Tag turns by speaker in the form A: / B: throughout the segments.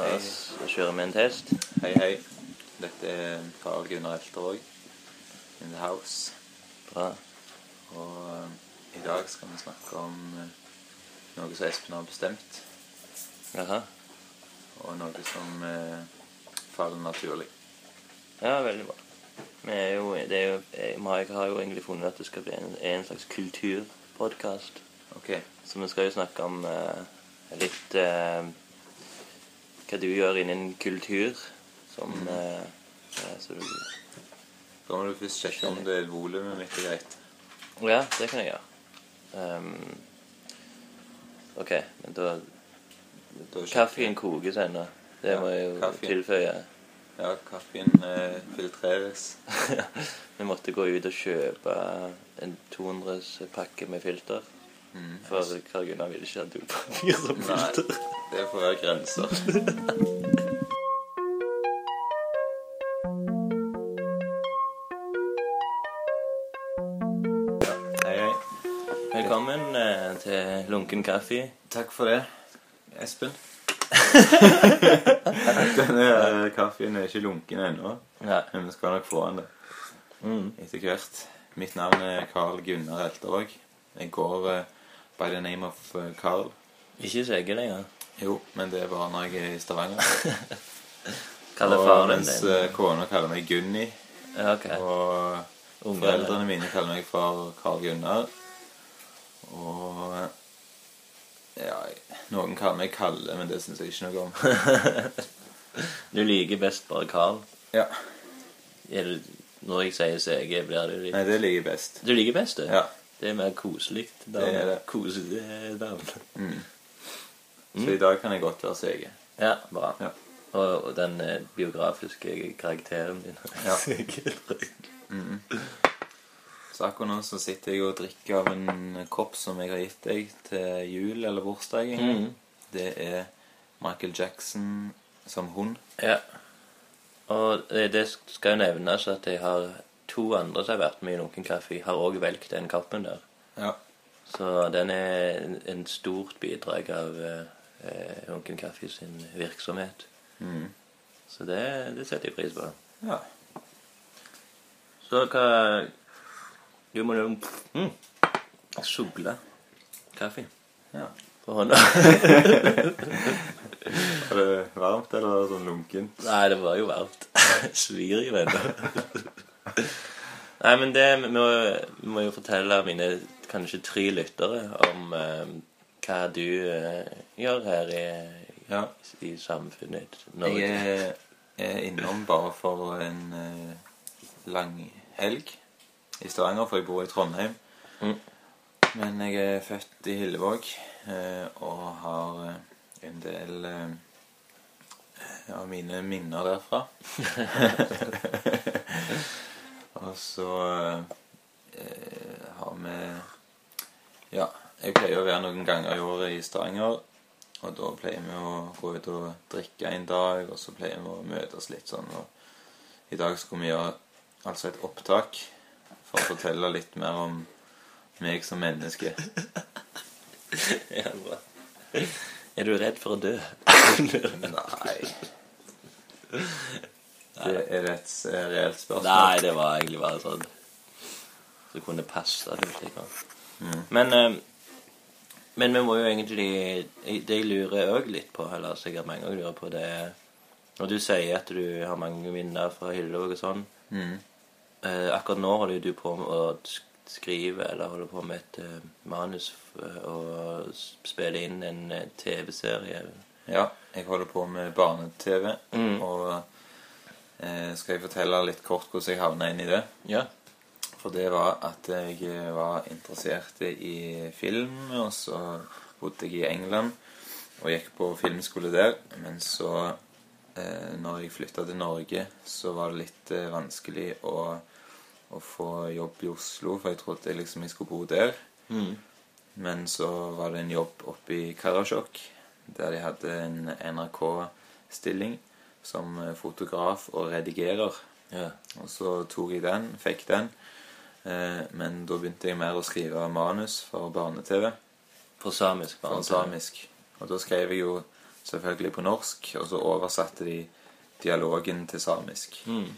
A: Da s- kjører vi en test.
B: Hei, hei. Dette er Karl Gunnar Eltervåg in the house.
A: Bra.
B: Og uh, i dag skal vi snakke om uh, noe som Espen har bestemt,
A: Jaha.
B: og noe som uh, faller naturlig.
A: Ja, veldig bra. Vi er jo, det er jo, jeg, har jo egentlig funnet at det skal bli en, en slags kulturpodkast.
B: Ok.
A: Så vi skal jo snakke om litt hva du gjør innen kultur. Som mm. eh, Så du
B: Da må du først sjekke om det volumet mitt er greit.
A: Ja, det kan jeg gjøre. Um, OK, men da
B: Da
A: Kaffen kokes ennå. Det
B: Ja,
A: må jeg jo
B: kaffeen.
A: tilføye.
B: Ja, kaffen eh, filtreres.
A: Vi måtte gå ut og kjøpe en 200-pakke med filter.
B: Mm.
A: For Karl Gunnar ville ikke ha dopapir som
B: Nei,
A: filter.
B: det får være grenser. Ja, hei, hei.
A: Velkommen eh, til Lunken kaffe.
B: Takk for det, Espen. Denne eh, kaffen er ikke lunken ennå,
A: Ja.
B: men vi skal nok få den det
A: Mm.
B: etter hvert. Mitt navn er Carl Gunnar Eltervåg. Jeg går eh, by the name of eh, Carl.
A: Ikke skjegge lenger.
B: Jo, men det var når jeg er i Stavanger.
A: Kaller faren
B: mens
A: din
B: eh, kona kaller meg Gunni,
A: Ja, OK.
B: og
A: Unge,
B: foreldrene mine kaller meg for Carl Gunnar. Og ja, noen kaller meg Kalle, men det syns jeg ikke noe om.
A: Du liker best bare Carl.
B: Ja,
A: Er det, når jeg sier CG, blir det litt
B: Nei, det liker jeg best.
A: Du liker best du?
B: Ja.
A: Det er mer koselig.
B: Det er det.
A: Koselig navn.
B: Mm. Så i dag kan jeg godt være Sege.
A: Ja, bra.
B: Ja.
A: Og, og den eh, biografiske karakteren din.
B: Ja.
A: mm.
B: Så akkurat nå så sitter jeg og drikker av en kopp som jeg har gitt deg til jul eller bursdag. en.
A: Mhm.
B: Det er Michael Jackson som hund.
A: Ja. Og det, det skal jo nevnes at jeg har to andre som har vært med i Lunken kaffe, har òg valgt den kappen der.
B: Ja.
A: Så den er en, en stort bidrag av eh, Lunken kaffe sin virksomhet.
B: Mm.
A: Så det, det setter jeg pris på.
B: ja.
A: Så hva Du må jo mm, sugle kaffe
B: ja.
A: på hånda.
B: Var det varmt eller var det sånn lunkent?
A: Nei, det var jo varmt. Svir jo ennå. Nei, men det vi må, vi må jo fortelle mine kanskje tre lyttere om eh, hva du eh, gjør her i,
B: Ja.
A: i samfunnet
B: Jeg
A: Norge.
B: er, er innom bare for en eh, lang helg i Stavanger, for jeg bor i Trondheim.
A: Mm.
B: Men jeg er født i Hillevåg eh, og har eh, en del eh, av mine minner derfra. og så eh, har vi Ja, jeg pleier å være noen ganger i året i Stavanger. Og da pleier vi å gå ut og drikke en dag, og så pleier vi å møtes litt sånn. Og i dag skulle vi gjøre altså et opptak for å fortelle litt mer om meg som menneske.
A: Ja, bra. Er du redd for å dø?
B: Nei. Det er et eh, reelt spørsmål.
A: Nei, det var egentlig bare sånn Så kunne passe det.
B: Mm.
A: Men, eh, men vi må jo egentlig Det jeg lurer òg litt på, eller sikkert mange ganger lurer på, det er Når du sier at du har mange minner fra Hyllevåg og sånn
B: Mm.
A: eh, Akkurat nå holder du på med å skrive eller holder på med et eh, manus og spiller spille inn en TV-serie.
B: Ja, jeg holder på med barne-TV,
A: Mm.
B: og eh, skal jeg fortelle litt kort hvordan jeg havna inn i det?
A: Ja.
B: For det var at jeg eh, var interessert i film, og så bodde jeg i England og gikk på filmskole der. Men så, eh, når jeg flytta til Norge, så var det litt eh, vanskelig å, å få jobb i Oslo, for jeg trodde jeg liksom jeg skulle bo der.
A: Mm.
B: Men så var det en jobb oppe i Karasjok, der de hadde en NRK-stilling som eh, fotograf og redigerer.
A: ja.
B: Og så tok jeg den, fikk den. Eh, men da begynte jeg mer å skrive manus for barne-TV.
A: På samisk.
B: For samisk. Og da skrev jeg jo selvfølgelig på norsk, og så oversatte de dialogen til samisk.
A: Mm.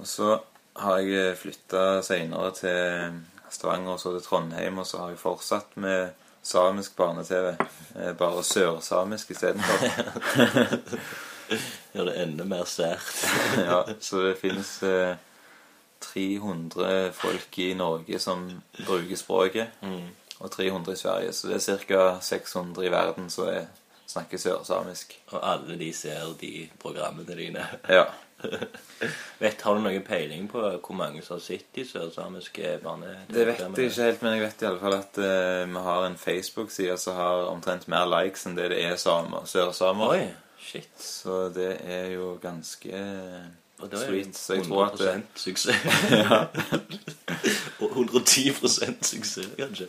B: Og så har jeg flytta seinere til Stavanger og så til Trondheim, og så har jeg fortsatt med samisk barne-TV. Eh, Bare sørsamisk istedenfor.
A: Gjør det enda mer sært.
B: ja, så det finnes eh, 300 folk i Norge som bruker språket,
A: Mm.
B: og 300 i Sverige. Så det er ca. 600 i verden som er- snakker sørsamisk.
A: Og alle de ser de programmene dine.
B: Ja.
A: Vet, har du noen peiling på hvor mange som har sett de sørsamiske barne...
B: Det vet jeg ikke helt, men jeg vet i alle fall at uh, vi har en Facebook-side som har omtrent mer likes enn det det er samer, sørsamer.
A: Oi, shit.
B: Så det er jo ganske
A: Og da er
B: sweet.
A: det
B: Så jeg tror at det,
A: 100 suksess. Og 110 suksess, kanskje.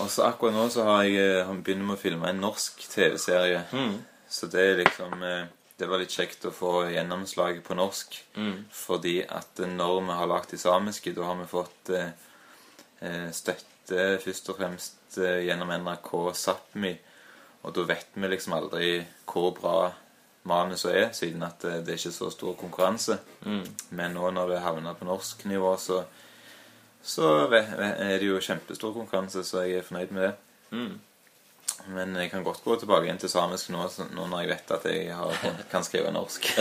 B: Og så akkurat nå så har jeg eh, begynt med å filme en norsk TV-serie.
A: Mm.
B: Så det er liksom eh, Det var litt kjekt å få gjennomslaget på norsk.
A: Mm.
B: Fordi at når vi har lagd de samiske, da har vi fått eh, støtte først og fremst gjennom NRK Sápmi. Og da vet vi liksom aldri hvor bra manuset er, siden at eh, det er ikke så stor konkurranse.
A: Mm.
B: Men nå når det havner på norsk nivå, så, så er det jo kjempestor konkurranse, så jeg er fornøyd med det.
A: Mm.
B: Men jeg kan godt gå tilbake igjen til samisk nå, så- nå når jeg vet at jeg har, kan skrive norsk.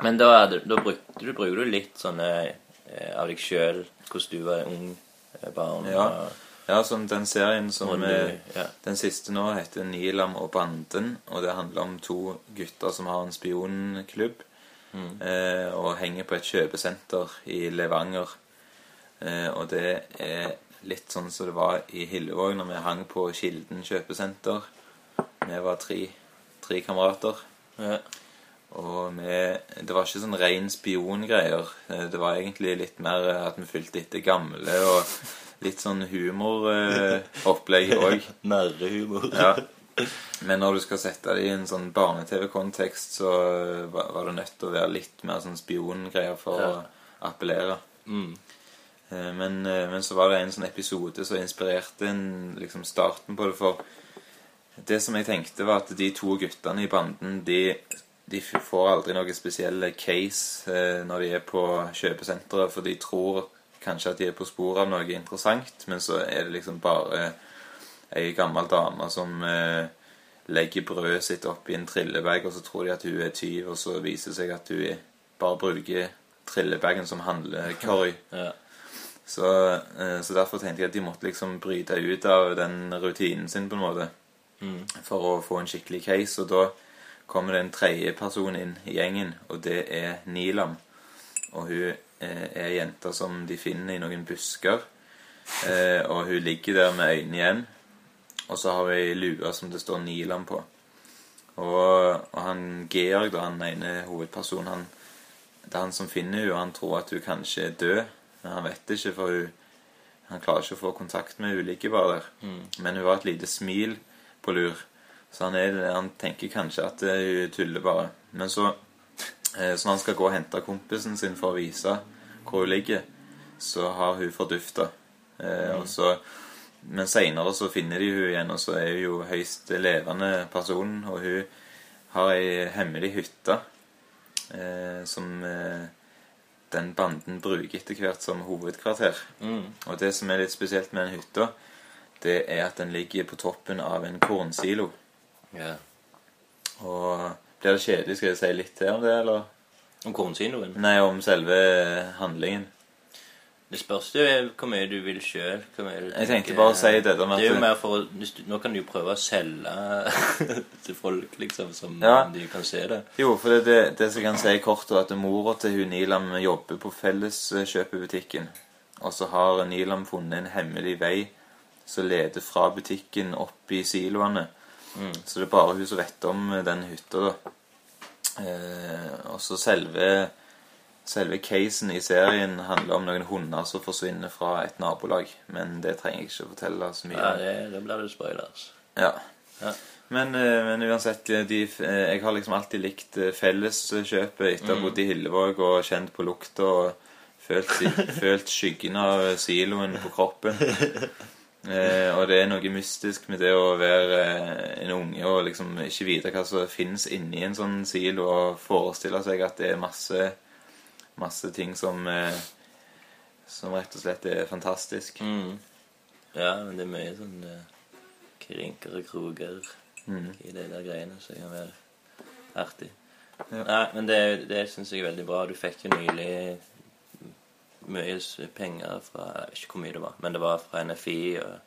A: Men da, da brukte du, bruker du litt sånne eh, av deg sjøl, hvordan du var ung eh, barn.
B: Ja.
A: og-
B: Ja, som den serien som
A: og
B: eh,
A: ja.
B: Den siste nå heter Nilam og Banden, og det handler om to gutter som har en spionklubb eh, og henger på et kjøpesenter i Levanger. Eh, og det er litt sånn som det var i Hillevåg når vi hang på Kilden kjøpesenter. Vi var tre, tre kamerater.
A: Ja.
B: Og vi, det var ikke sånn ren spiongreier. Eh, Det var egentlig litt mer at vi fulgte etter gamle og litt sånn humoropplegg òg.
A: Narrehumor.
B: Ja. Men når du skal sette det i en sånn barne-TV-kontekst, så eh, var det nødt til å være litt mer sånn spiongreier for
A: Ja.
B: å appellere.
A: Mm.
B: Eh, Men, eh, men så var det en sånn episode som inspirerte en, liksom starten på det. For det som jeg tenkte, var at de to guttene i banden de, de får aldri noe spesielle case eh, når de er på kjøpesenteret, for de tror kanskje at de er på sporet av noe interessant, men så er det liksom bare ei gammel dame som eh, legger brødet sitt oppi en trillebag, og så tror de at hun er tyv, og så viser det seg at hun bare bruker trillebagen som handlekorg.
A: Ja.
B: Så, eh, så derfor tenkte jeg at de måtte liksom bryte ut av den rutinen sin på en måte
A: Mm.
B: for å få en skikkelig case. Og da kommer det en tredje person inn i gjengen, og det er Nilam. Og hun er ei jente som de finner i noen busker. Eh, og hun ligger der med øynene igjen. Og så har hun ei lue som det står Nilam på. Og, og han Georg, da, han ene hovedpersonen, han, det er han som finner hun, og han tror at hun kanskje er død. Men han vet ikke, for hun, han klarer ikke å få kontakt med hun ligger bare der. Men hun har et lite smil på lur. Så han, er, han tenker kanskje at eh, hun tuller bare. Men så, eh, så når han skal gå og hente kompisen sin for å vise hvor hun ligger, så har hun fordufta. Eh, mm. men seinere så finner de hun igjen, og så er hun jo høyst levende person. Og hun har ei hemmelig hytte eh, som eh, den banden bruker etter hvert som hovedkvarter.
A: Mm.
B: Og det som er litt spesielt med den hytta, det er at den ligger på toppen av en kornsilo.
A: Yeah.
B: Og blir det kjedelig, skal jeg si litt til om det, eller?
A: Om kornsinoen?
B: Nei, om selve handlingen.
A: Det spørs jo hvor mye du vil sjøl.
B: Jeg tenkte bare å si det med
A: Det er jo mer for du, Nå kan du jo prøve å selge til folk, liksom, som
B: Ja.
A: de kan se det.
B: Jo, for det, det, det som kan si kort, er at mora til hun Nilam jobber på Felleskjøpebutikken. Og så har Nilam funnet en hemmelig vei som leder fra butikken opp i siloene. Så det er bare hun som vet om den hytta, da. Eh, og så selve Selve casen i serien handler om noen hunder som forsvinner fra et nabolag. Men det trenger jeg ikke å fortelle så mye
A: Ja, det, det, blir det spoilers.
B: Ja.
A: Ja.
B: Men, eh, men uansett, eh, de, eh, jeg har liksom alltid likt felleskjøpet etter å ha bodd i Hillevåg og kjent på lukta og følt, følt skyggen av siloen på kroppen. Eh, og det er noe mystisk med det å være eh, en unge og liksom ikke vite hva som finnes inni en sånn silo, og forestille seg at det er masse, masse ting som eh, som rett og slett er fantastisk.
A: Mm. Ja, men det er mye sånn eh, krinker og kroker
B: Mm.
A: i de der greiene som kan være artig.
B: Ja.
A: Nei, men det, det syns jeg er veldig bra. Du fikk jo nylig mye penger fra Jeg vet ikke hvor mye det var, men det var fra NFI. Og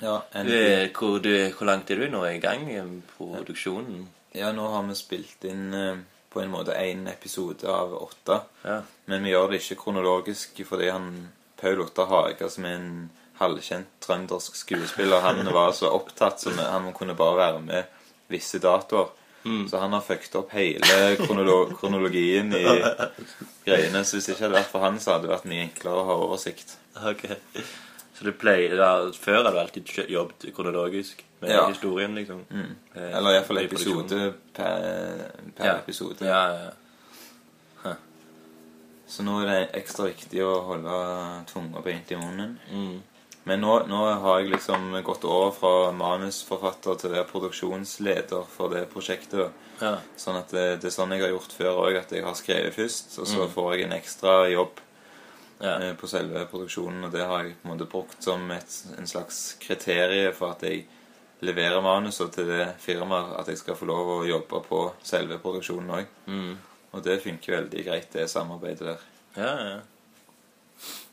B: Ja,
A: du, er- hvor, du, hvor langt er du nå i gang i produksjonen?
B: ja, nå har vi spilt inn eh, på en måte én episode av åtte.
A: Ja.
B: Men vi gjør det ikke kronologisk fordi han Paul Otta Haga, som er en halvkjent trøndersk skuespiller, han var så opptatt som han kunne bare være med visse datoer. Så han har fucket opp hele kronolo kronologien i greiene. Så hvis det ikke hadde vært for han, så hadde det vært mye enklere å ha oversikt.
A: Ok. Så du pleier da, Før hadde du alltid jobbet kronologisk med
B: Ja.
A: historien, liksom?
B: Mm.
A: Eh,
B: Eller iallfall episode per, per
A: Ja.
B: episode.
A: Ja, ja.
B: Så nå er det ekstra viktig å holde tunga beint i munnen.
A: Mm.
B: Men nå, nå har jeg liksom gått over fra manusforfatter til å være produksjonsleder for det prosjektet.
A: ja.
B: Sånn at det, det er sånn jeg har gjort før òg, at jeg har skrevet først, og så
A: Mm.
B: får jeg en ekstra jobb
A: ja.
B: eh, på selve produksjonen, og det har jeg på en måte brukt som et, en slags kriterie for at jeg leverer manuset til det firmaet, at jeg skal få lov å jobbe på selve produksjonen òg.
A: Mm.
B: Og det funker veldig greit, det samarbeidet der.
A: Ja, ja.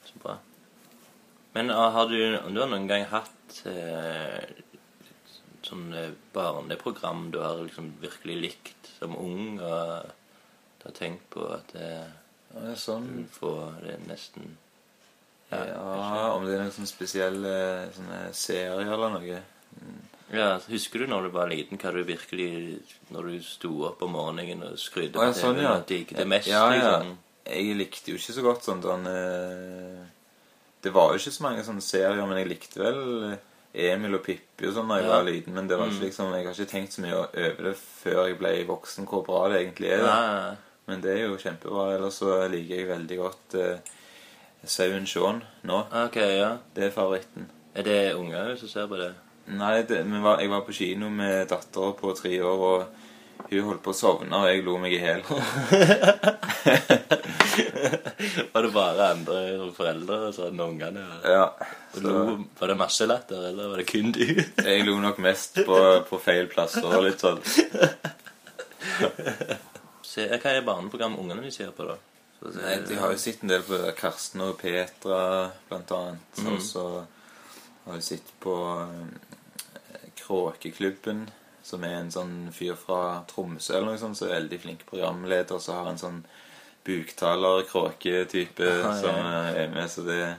A: Så bra. Men ah, har du, du har noen gang hatt eh, sånn eh, barneprogram du har liksom virkelig likt som ung, og du har tenkt på at eh,
B: Ja, det er sånn.
A: du får det nesten
B: Ja, om det er noen sånne spesielle sånne serier eller noe.
A: Ja, Husker du når du var liten, hva du virkelig Når du sto opp om morgenen og
B: skrydde
A: på
B: sånn,
A: TV-en
B: ja.
A: og digget det mest?
B: Ja, ja.
A: liksom?
B: Jeg likte jo ikke så godt sånn den eh, Det var jo ikke så mange sånne serier, men jeg likte vel Emil og Pippi og sånn da jeg
A: Ja.
B: var liten. Men det var ikke
A: Mm.
B: liksom, jeg har ikke tenkt så mye over det før jeg ble voksen, hvor bra det egentlig er. da.
A: Nei,
B: Men det er jo kjempebra. Ellers så liker jeg veldig godt eh, Sauen Shaun nå.
A: ok, ja.
B: Det er favoritten.
A: Er det unger som ser på det?
B: Nei, det, men var, jeg var på kino med dattera på tre år, og hun holdt på å sovne, og jeg lo meg i hjel.
A: Var det bare andre foreldre som hadde ungene?
B: Ja. Så
A: lo, var det masse latter, eller var det kun du?
B: jeg lo nok mest på, på feil plasser og litt sånn.
A: Se, hva er barneprogram ungene de ser på, da? Så så,
B: Nei, De har jo sett en del på Karsten og Petra, blant annet.
A: Mm.
B: Og så har vi sett på eh, Kråkeklubben, som er en sånn fyr fra Tromsø eller noe sånt, som er veldig flink programleder, og så har en sånn buktaler-kråketype
A: Ja, ja.
B: som eh, er med, så det,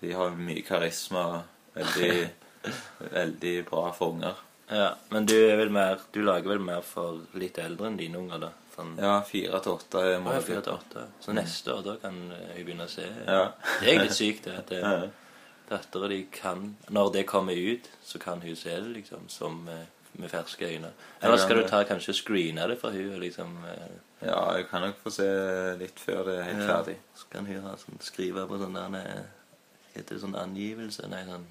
B: de har mye karisma. Veldig, veldig bra for unger.
A: Ja, Men du er vel mer Du lager vel mer for litt eldre enn dine unger, da? Sånn
B: Ja, fire til åtte er
A: målet. ja. Så neste år, da kan jeg begynne å se.
B: Ja.
A: Det er litt sykt, det. At
B: Ja.
A: dattera di kan Når det kommer ut, så kan hun se det liksom som eh, med ferske øyne. Eller skal du ta kanskje screene det for hun liksom eh,
B: ja, jeg kan nok få se litt før det er helt
A: Ja.
B: ferdig.
A: Så kan hun ha sånn, skrive på sånn der eh, Heter det sånn angivelse? Nei, sånn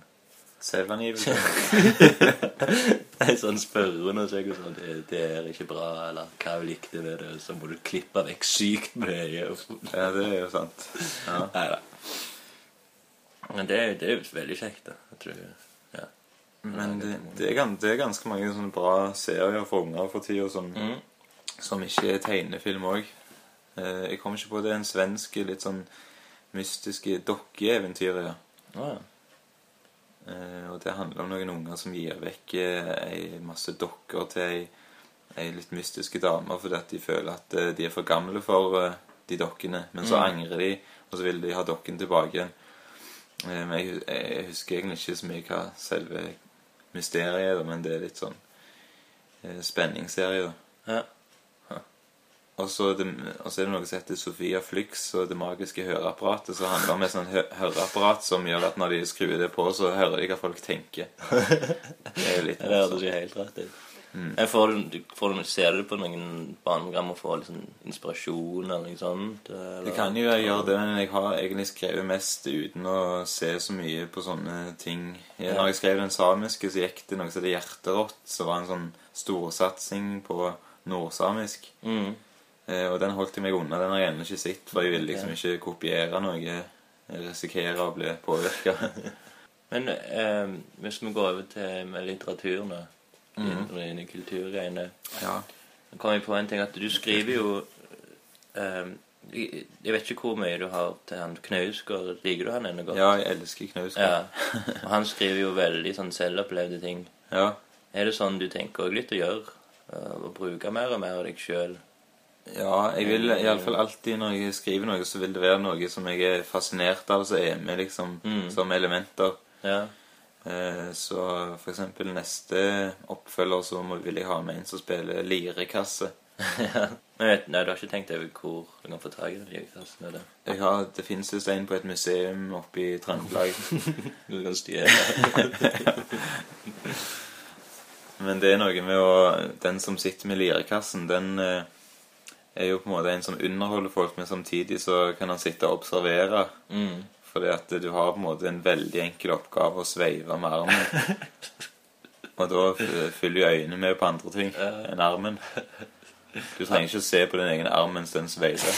B: Selvangivelse.
A: Nei, sånn spørreundersøkelse. Det, det er ikke bra, eller hva hun likte ved det. Så må du klippe vekk sykt mye.
B: Ja, det er jo sant. Ja.
A: Nei da. Men det, det er jo veldig kjekt, da. Jeg tror, ja.
B: Men det, det, er, det er ganske mange sånne bra serier for unger for tida som,
A: Mm.
B: som ikke er tegnefilm òg. Jeg kommer ikke på det. En svensk litt sånn mystiske dokkeeventyr. Ja.
A: Å, ja.
B: Eh, og det handler om noen unger som gir vekk eh, ei masse dokker til ei, ei litt mystiske dame fordi at de føler at eh, de er for gamle for eh, de dokkene. Men så
A: Mm.
B: angrer de, og så vil de ha dokken tilbake igjen. Eh, men jeg, jeg husker egentlig ikke så mye hva selve mysteriet er, da, men det er litt sånn eh, spenningsserie, da.
A: Ja.
B: Og så, er det noe som heter Sofia Flux og det magiske høreapparatet, som handler om et sånt hø høreapparat som gjør at når de skrur det på, så hører de hva folk tenker. Det er jo litt
A: Det hørtes ikke helt rett ut.
B: Mm.
A: Jeg får, du- får du, ser du på noen barneprogram og får liksom inspirasjon eller noe sånt? Eller?
B: Det kan jo jeg gjøre det, men jeg har egentlig skrevet mest uten å se så mye på sånne ting. Ja, når jeg skrev den samiske, så gikk det noe som het Hjerterått, som var en sånn storsatsing på nordsamisk.
A: Mm.
B: Eh, og den holdt jeg meg unna. Den har jeg ennå ikke sett, for jeg vil liksom ikke kopiere noe. Jeg risikerer å bli påvirka.
A: Men eh, hvis vi går over til med litteratur nå. Mm. i kulturgreiene
B: ja.
A: Nå kom jeg på en ting at du skriver jo um, Jeg jeg vet ikke hvor mye du har til han Knausgård. Liker du han ennå godt?
B: ja, jeg elsker Knausgård.
A: Ja. Og han skriver jo veldig sånn selvopplevde ting.
B: Ja.
A: Er det sånn du tenker òg litt å gjøre? eh, Å bruke mer og mer av deg sjøl?
B: Ja, jeg vil iallfall alltid når jeg skriver noe, så vil det være noe som jeg er fascinert av, som er med liksom
A: Mm.
B: som elementer.
A: Ja.
B: Eh, Så for eksempel neste oppfølger så vil jeg ha med en som spiller lirekasse.
A: Men vet, nei, du har ikke tenkt over hvor du kan få tak i den lirekassen? eller?
B: Jeg har, det finnes visst en på et museum oppe i Trøndelag.
A: Du kan styre.
B: Men det er noe med å Den som sitter med lirekassen, den eh, er jo på en måte en som underholder folk, men samtidig så kan han sitte og observere.
A: Mm.
B: Fordi at du har på en måte en veldig enkel oppgave å sveive med armen. Og da fyller jo øynene med på andre ting enn armen. Du trenger ikke å se på din egen arm mens den sveiver.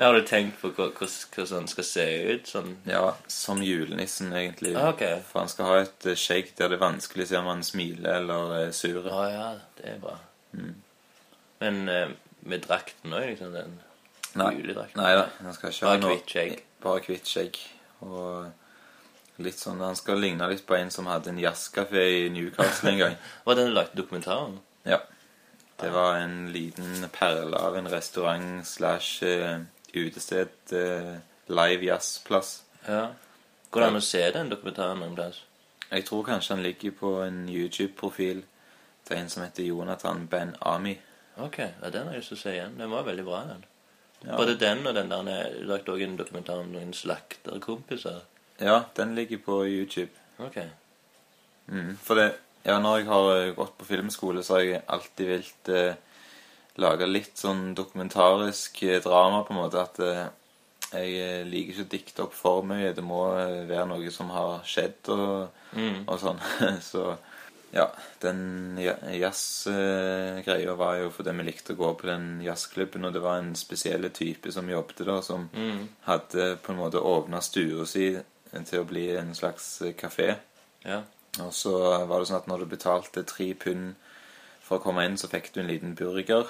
A: Jeg hadde tenkt på hvordan hvordan den skal se ut. sånn.
B: Ja, som julenissen, egentlig.
A: Ah, okay.
B: For han skal ha et eh, skjegg der det er vanskelig å se om han smiler eller er sur.
A: Ah, ja, det er bra. Men eh, med drakten òg, liksom? den
B: Nei.
A: juledrakten?
B: Nei da, han skal ikke
A: Bare
B: ha noe
A: hvitt skjegg.
B: Bare kvitt skjegg. Og litt sånn Han skal ligne litt på en som hadde en jazzkafé i Newcastle en gang.
A: Var den lagt lagde dokumentaren?
B: Ja. Det var en liten perle av en restaurant slash eh, utested. Eh, live jazzplass.
A: Ja. Går det an å se den dokumentaren noen plass?
B: Jeg tror kanskje han ligger på en YouTube-profil til en som heter Jonathan Ben Ami.
A: Ok, ja, den har jeg lyst til å se igjen. Den var veldig bra, den.
B: Ja.
A: Både den og den der Du lagde også en dokumentar om noen slakterkompiser.
B: Ja, den ligger på YouTube.
A: Ok.
B: Mm. For det, ja, når jeg har eh, gått på filmskole, så har jeg alltid vilt eh, lage litt sånn dokumentarisk eh, drama, på en måte. At eh, jeg eh, liker ikke å dikte opp for mye. Det må være noe som har skjedd og,
A: Mm.
B: og sånn. så ja, den ja- jazzgreia var jo fordi vi likte å gå på den jazzklubben, og det var en spesiell type som jobbet der, som
A: Mm.
B: hadde på en måte åpna stua si til å bli en slags kafé.
A: Ja.
B: Og så var det sånn at når du betalte tre pund for å komme inn, så fikk du en liten burger.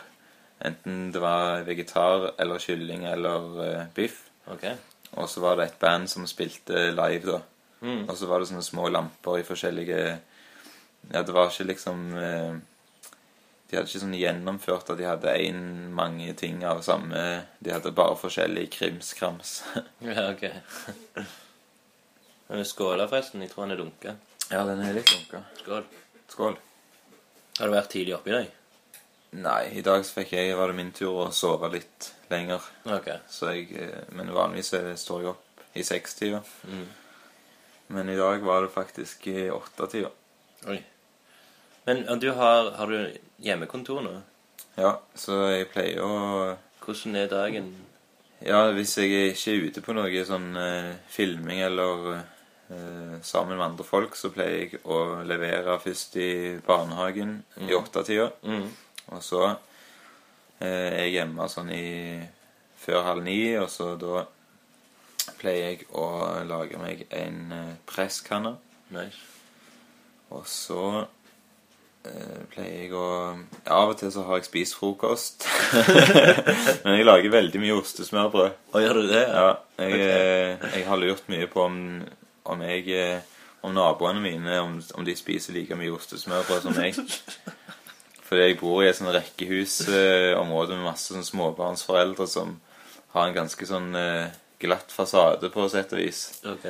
B: Enten det var vegetar eller kylling eller uh, biff.
A: Okay.
B: Og så var det et band som spilte live, da.
A: Mm.
B: Og så var det sånne små lamper i forskjellige Ja, det var ikke liksom eh, De hadde ikke sånn gjennomført at de hadde én mange ting av samme De hadde bare forskjellig krimskrams.
A: Ja, ok. Men skåla, forresten. Jeg tror han er dunka.
B: ja, den er litt dunka.
A: Skål.
B: Skål.
A: Har du vært tidlig oppe i dag?
B: Nei, i dag så fikk jeg, var det min tur å sove litt lenger.
A: Ok.
B: Så jeg, eh, men vanligvis eh, står jeg opp i sekstida.
A: Mm.
B: Men i dag var det faktisk i åttetida.
A: Oi. Men ja, du har, har du hjemmekontor nå?
B: Ja, så jeg pleier å
A: Hvordan er dagen?
B: Ja, hvis jeg ikke er ute på noe sånn eh, filming eller eh, sammen med andre folk, så pleier jeg å levere først i barnehagen i åttetida.
A: Mm.
B: Og så eh, er jeg hjemme sånn i før halv ni, og så da pleier jeg å lage meg en eh, presskanne.
A: Nice.
B: Og så eh, pleier jeg å ja, Av og til så har jeg spist frokost. Men jeg lager veldig mye ostesmørbrød.
A: Å, gjør du det?
B: Ja, jeg, okay. jeg har lurt mye på om, om jeg eh, Om naboene mine om, om de spiser like mye ostesmørbrød som meg. Fordi jeg bor i et sånn rekkehusområde med masse sånn småbarnsforeldre som har en ganske sånn eh, glatt fasade, på sett og vis.
A: Ok.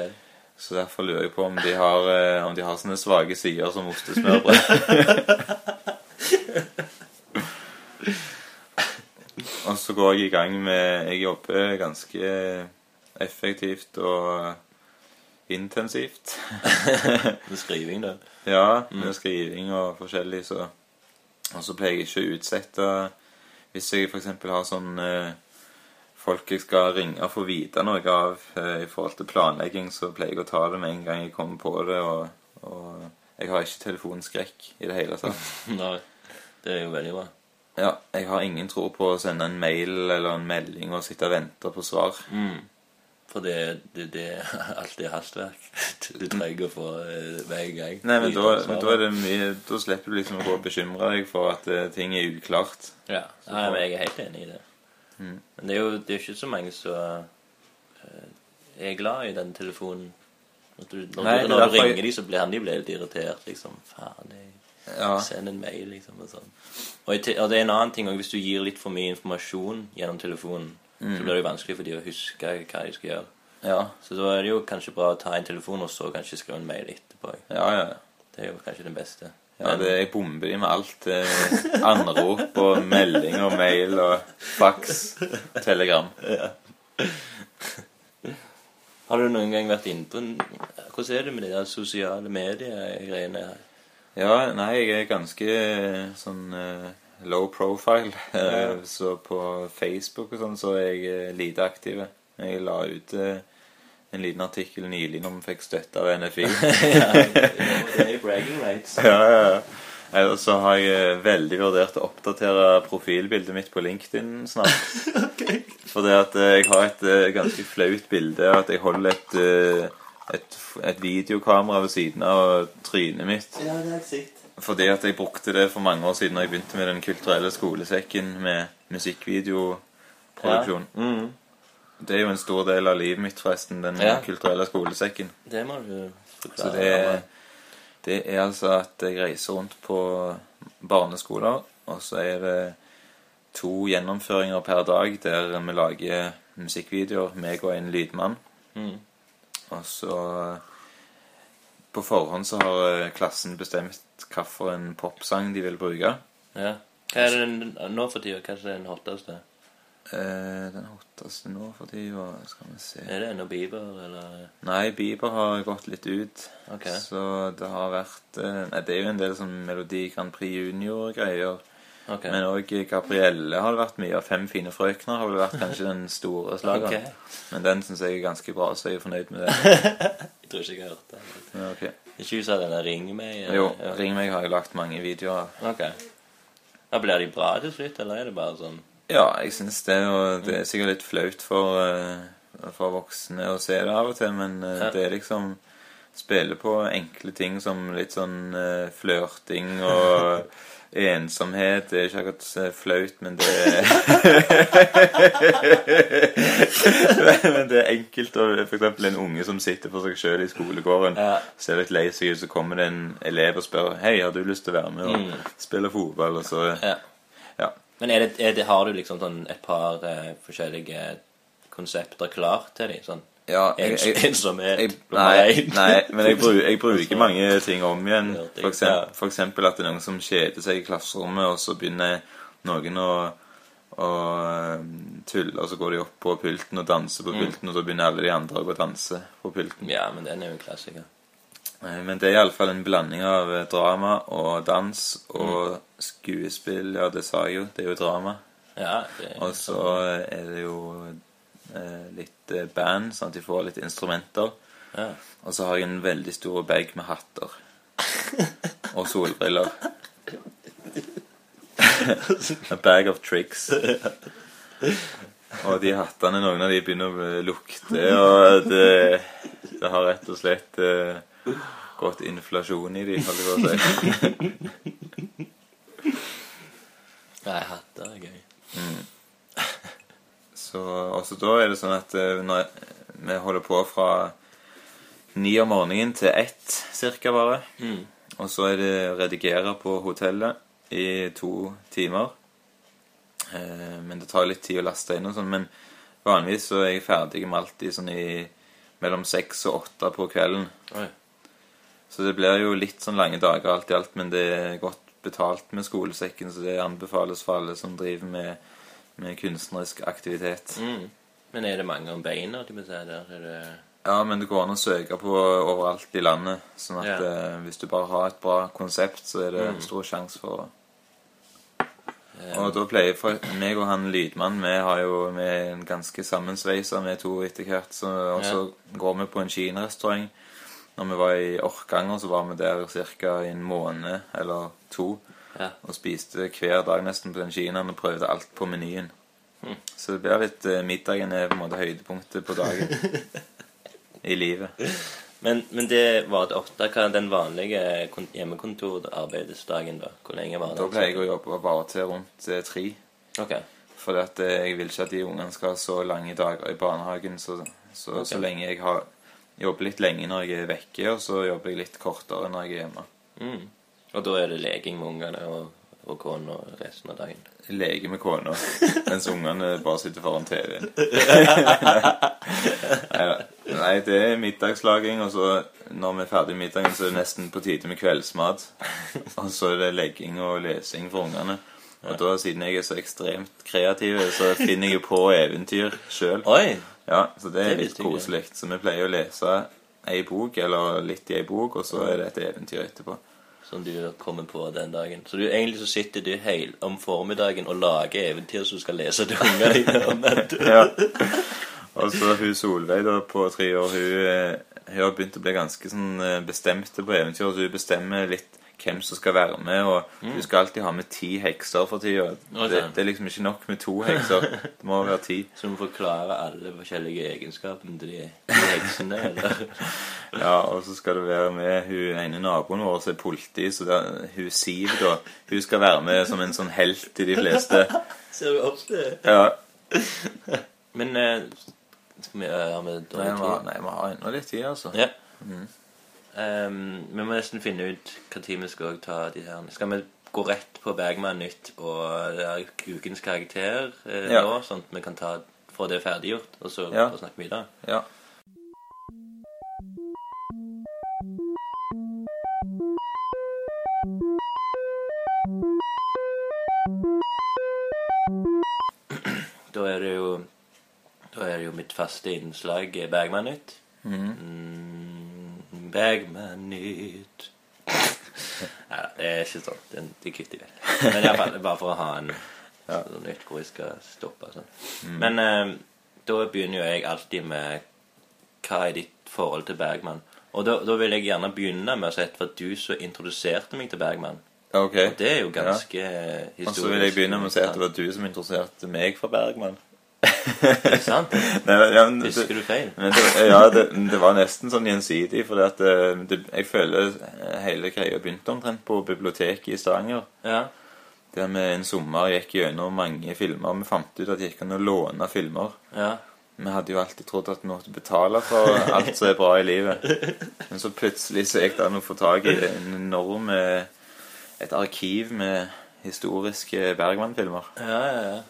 B: Så derfor lurer jeg på om de har, eh, om de har sånne svake sider som ostesmørbrød. og så går jeg i gang med Jeg jobber ganske effektivt og intensivt.
A: Med skriving, da.
B: Ja, med skriving og forskjellig, så Og så pleier jeg ikke å utsette Hvis jeg f.eks. har sånn eh, folk jeg skal ringe og få vite noe av eh, i forhold til planlegging, så pleier jeg å ta det med en gang jeg kommer på det, og, og jeg har ikke telefonskrekk i det hele tatt.
A: Nei, det er jo veldig bra.
B: Ja, jeg har ingen tro på å sende en mail eller en melding og sitte og vente på svar.
A: Mm. For det, det, det er alltid hastverk. Du trenger å få eh, hver gang.
B: Nei, men da, men da er det mye Da slipper du liksom å gå og bekymre deg for at eh, ting er uklart.
A: Ja, Nei, men jeg er helt enig i det.
B: Mm.
A: Men det er jo det er ikke så mange som eh, er glad i den telefonen. Når du, når
B: Nei,
A: du, når du
B: jeg-
A: ringer dem, så blir han de blir litt irritert. liksom. Faen, jeg
B: Ja,
A: send en mail, liksom. Og sånn. Og, og det er en annen ting også, hvis du gir litt for mye informasjon gjennom telefonen,
B: Mm.
A: så blir det jo vanskelig for dem å huske hva de skal gjøre.
B: ja,
A: Så da er det jo kanskje bra å ta en telefon og så kanskje skrive en mail etterpå.
B: Ja, ja. ja.
A: Det er jo kanskje det beste.
B: Ja, det Jeg bomber de med alt. eh, Anrop og melding og mail og fax. Telegram.
A: Har du noen gang vært inne på en Hvordan er det med de der sosiale medier-greiene?
B: Ja, nei, jeg er ganske eh, sånn eh, low profile. Eh,
A: Ja.
B: Så på Facebook og sånn så er jeg eh, lite aktiv. Jeg la ut eh, en liten artikkel nylig når vi fikk støtte av NFI.
A: ja, det er jo bragging rights.
B: ja, ja, ja. Ellers så har jeg eh, veldig vurdert å oppdatere profilbildet mitt på LinkedIn snart. Fordi at eh, jeg har et eh, ganske flaut bilde at jeg holder et, et, et videokamera ved siden av trynet mitt.
A: Ja, det har jeg sett.
B: Fordi at jeg brukte det for mange år siden da jeg begynte med Den kulturelle skolesekken med musikkvideoproduksjon.
A: Mm.
B: Det er jo en stor del av livet mitt, forresten, Den
A: Ja.
B: kulturelle skolesekken.
A: Det må du forklare.
B: Så det, det er altså at jeg reiser rundt på barneskoler, og så er det to gjennomføringer per dag der vi lager musikkvideoer, meg og en lydmann.
A: Mm.
B: Og så På forhånd så har eh, klassen bestemt hvilken popsang de vil bruke.
A: Ja. Hva er det nå for tida? Hva er den hotteste?
B: Eh, den hotteste nå for tida Skal vi se
A: Er det ennå Bieber, eller
B: Nei, Bieber har gått litt ut.
A: Ok.
B: Så det har vært eh, Nei, det er jo en del sånn Melodi Grand Prix Junior-greier.
A: Ok.
B: Men òg Gabrielle har det vært mye av. Fem fine frøkner har vel vært kanskje den store slageren.
A: Ok.
B: Men den syns jeg er ganske bra, så jeg er fornøyd med det.
A: Jeg tror ikke jeg har hørt det.
B: Ja, ok.
A: Ikke du sa denne Ring meg? eller?
B: Jo. Ring meg har jeg lagt mange videoer av.
A: Ok. Da blir de bra til slutt, eller er det bare sånn
B: Ja, jeg syns det, og det er sikkert litt flaut for, eh, for voksne å se det av og til, men eh,
A: Ja.
B: det er liksom Spille på enkle ting som litt sånn uh, flørting og ensomhet. Det er ikke akkurat eh, flaut, men det er Men det er enkelt Og For eksempel en unge som sitter for seg sjøl i skolegården,
A: Ja.
B: ser litt lei seg ut, så kommer det en elev og spør Hei, har du lyst til å være med og spille fotball, og så
A: Ja.
B: Ja.
A: Men er det, er det, har du liksom sånn et par uh, forskjellige konsepter klart til dem? Sånn
B: ja jeg, jeg,
A: en som er
B: Jeg, nei, nei, men jeg, bruker, jeg bruker mange ting om igjen. For eksempel, for eksempel at det er noen som kjeder seg i klasserommet, og så begynner noen å, og um, tulle, og så går de opp på pulten og danser
A: Mm.
B: på pulten, og så begynner alle de andre å gå og danse på pulten.
A: Ja, men den er jo en klassiker.
B: Eh, Men det er iallfall en blanding av eh, drama og dans og
A: Mm.
B: Skuespill. Ja, det sa jeg jo. Det er jo drama.
A: Ja,
B: Og så er det jo eh, litt eh, band, sånn at de får litt instrumenter.
A: ja.
B: Og så har jeg en veldig stor bag med hatter. Og solbriller. A bag of tricks. Og de hattene, noen av de begynner å lukte, og det, det har rett og slett eh, gått inflasjon i de, holder jeg på å si.
A: Nei, hatter er gøy.
B: Så også da er det sånn at eh, når vi holder på fra ni om morgenen til ett cirka bare.
A: Mm.
B: Og så er det å redigere på hotellet i to timer. Eh, men det tar litt tid å laste inn og sånn. Men vanligvis så er jeg ferdig med alltid sånn i mellom seks og åtte på kvelden.
A: Oi.
B: Så det blir jo litt sånn lange dager alt i alt, men det er godt betalt med skolesekken, så det anbefales for alle som driver med, med kunstnerisk aktivitet.
A: Mm. Men er det mange om beina? De må si der? Er det
B: Ja, men det går an å søke på overalt i landet. Sånn at
A: Ja.
B: eh, hvis du bare har et bra konsept, så er det
A: Mm.
B: stor sjanse for
A: Eh,
B: Og da pleier for meg og han lydmann Vi har jo vi er en ganske sammensveisa, vi to etter hvert. Og så går vi på en kinarestaurant. Når vi var i Orkanger, så var vi der ca. i en måned eller to.
A: Ja.
B: Og spiste hver dag nesten på den kinaen og prøvde alt på menyen.
A: Mm.
B: Så det blir litt eh, Middagen er på en måte høydepunktet på dagen. I livet.
A: Men, men det var det ofte hva den vanlige kon- hjemmekontorarbeidsdagen, da? Hvor lenge var det?
B: Da pleier jeg å jobbe bare til rundt eh, tre.
A: Ok.
B: For eh, jeg vil ikke at de ungene skal ha så lange dager i barnehagen. Så, så,
A: okay.
B: så lenge jeg har jobber litt lenge når jeg er vekke, og så jobber jeg litt kortere når jeg er hjemme.
A: Mm. Og da er det leking med ungene og, og kona resten av dagen?
B: Jeg leker med kona, mens ungene bare sitter foran TV-en. Nei, det er middagslaging, og så når vi er ferdig med middagen, så er det nesten på tide med kveldsmat. Og så er det legging og lesing for ungene. Og da, siden jeg er så ekstremt kreativ, så finner jeg jo på eventyr sjøl. Ja, så det er
A: Det
B: litt
A: visste
B: koselig. Så vi pleier å lese ei bok, eller litt i ei bok, og så er det et eventyr etterpå.
A: Som du kommer på den dagen. Så du, egentlig så sitter du hele om formiddagen og lager eventyr som du skal lese til ungene dine.
B: Ja. Og så hun Solveig da, på tre år, hun, eh, hun har begynt å bli ganske sånn bestemt på eventyr. Så hun bestemmer litt hvem som skal være med, og hun skal alltid ha med ti hekser for tida. Det, det er liksom ikke nok med to hekser. Det må være ti.
A: Så du må forklare alle forskjellige egenskapene til de, de heksene. Eller?
B: Ja, og så skal du være med hun ene naboen vår som er politi, så er, hun Siv, da. Hun skal være med som en sånn helt til de fleste.
A: Ser du opp det?
B: Ja.
A: Men eh, skal vi ha med dårlig
B: vi
A: tid?
B: nei, vi har ennå litt tid, altså.
A: Ja. Ehm, vi må nesten finne ut tid vi skal ta de her. Skal vi gå rett på Bergman-nytt og det er ukens karakter eh,
B: Ja.
A: nå, sånn at vi kan ta, få det ferdiggjort, og så
B: Ja.
A: og snakke videre?
B: Ja.
A: Da er det jo Da er det jo mitt faste innslag Bergman-nytt.
B: Mhm.
A: Mm, Bergman-nytt Nei da, det er ikke sånn. Det, det kutter jeg vel. Men iallfall bare for å ha en sånn nytt hvor jeg skal stoppe. Sånn. Men eh, da begynner jo jeg alltid med Hva er ditt forhold til Bergman? Og da, da vil jeg gjerne begynne med å si at det var du som introduserte meg til Bergman.
B: Okay.
A: Og det er jo ganske historisk.
B: Og så vil jeg begynne med å si at det var du som introduserte meg for Bergman.
A: Er sant?
B: Nei, ja, men
A: Husker du feil?
B: men det, ja, det, det var nesten sånn gjensidig, for det, jeg føler hele greia begynte omtrent på biblioteket i Stavanger.
A: Ja.
B: Der vi en sommer gikk gjennom mange filmer. Vi fant ut at det gikk an å låne filmer.
A: ja.
B: Vi hadde jo alltid trodd at vi måtte betale for alt som er bra i livet. Men så plutselig så gikk det an å få tak i en enorm eh, et arkiv med historiske Bergman-filmer.
A: Ja, ja, ja.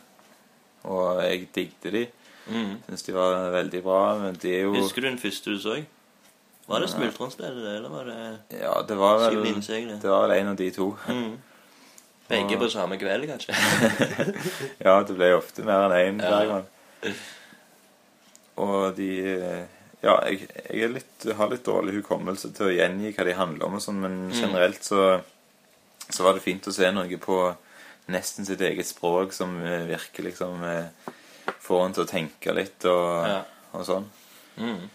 B: Og jeg digget de.
A: Mm.
B: Syns de var veldig bra. Men de er jo
A: Husker du den første du så? Var det Smultronstedet, eller var det
B: Ja, det var vel? Det var vel en av de to.
A: Mm. Begge på samme kveld, kanskje?
B: Ja, det ble ofte mer enn én
A: Ja.
B: hver gang. Og de Ja, jeg, jeg litt, har litt dårlig hukommelse til å gjengi hva de handler om og sånn, men
A: Mm.
B: generelt så så var det fint å se noe på nesten sitt eget språk som eh, virker liksom eh, Får en til å tenke litt og,
A: Ja.
B: og sånn.
A: Mm.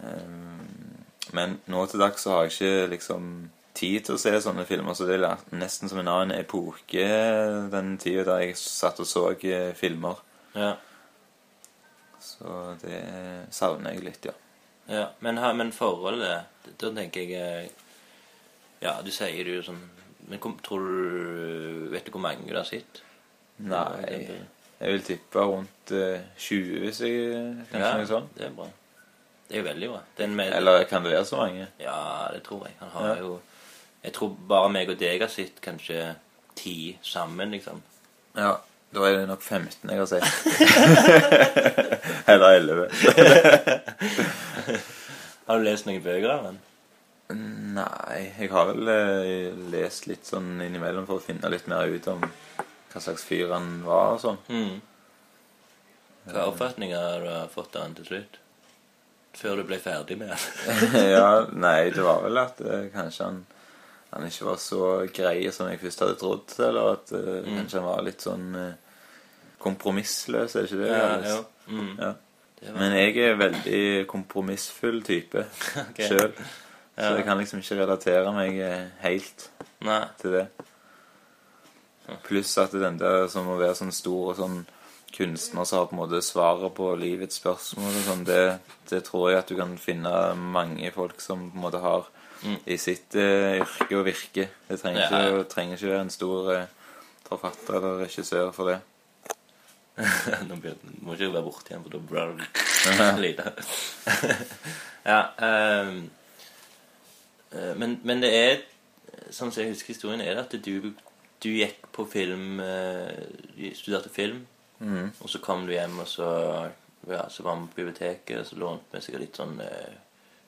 B: Um, Men nå til dags så har jeg ikke liksom tid til å se sånne filmer, så det er nesten som en annen epoke, den tida da jeg satt og så eh, filmer.
A: Ja.
B: Så det savner jeg litt, ja.
A: ja. Men, men forholdet Da tenker jeg Ja, du sier det jo sånn Men kom, tror du Vet du hvor mange du har sett?
B: Nei, jeg vil tippe rundt eh, 20, hvis jeg kanskje
A: Ja,
B: noe sånt.
A: det er bra. Det er jo veldig bra. Den med,
B: Eller kan det være så mange?
A: Ja, det tror jeg. Han har
B: Ja.
A: jo Jeg tror bare meg og deg har sett kanskje ti sammen, liksom.
B: Ja, da er det nok 15 jeg har sett. Eller 11.
A: Har du lest noen bøker av den?
B: Nei, jeg har vel eh, lest litt sånn innimellom for å finne litt mer ut om hva slags fyr han var og sånn.
A: Mm. Hva oppfatninger har du fått av han til slutt? før du ble ferdig med han?
B: ja, nei, det var vel at eh, kanskje han, han ikke var så grei som jeg først hadde trodd. Eller at eh, kanskje han var litt sånn eh, kompromissløs, er ikke det?
A: Ja, jo. Mm.
B: Ja.
A: Det var-
B: Men jeg er veldig kompromissfull type sjøl. Så jeg kan liksom ikke relatere meg eh, helt
A: Nei.
B: til det. Pluss at den der som å være sånn stor og sånn kunstner som har på en måte svaret på livets spørsmål og sånn, det, det tror jeg at du kan finne mange folk som på en måte har
A: Mm.
B: i sitt uh, yrke og virke. Det trenger,
A: Ja,
B: ikke,
A: ja.
B: trenger ikke være en stor uh, forfatter eller regissør for det.
A: Nå må ikke være borte igjen, for da blir det lite. ja, eh, men, men det er Sånn som jeg husker historien, er det at du, du gikk på film eh, studerte film,
B: mm.
A: og så kom du hjem, og så, ja, så var vi på biblioteket, og så lånte vi sikkert litt sånn eh,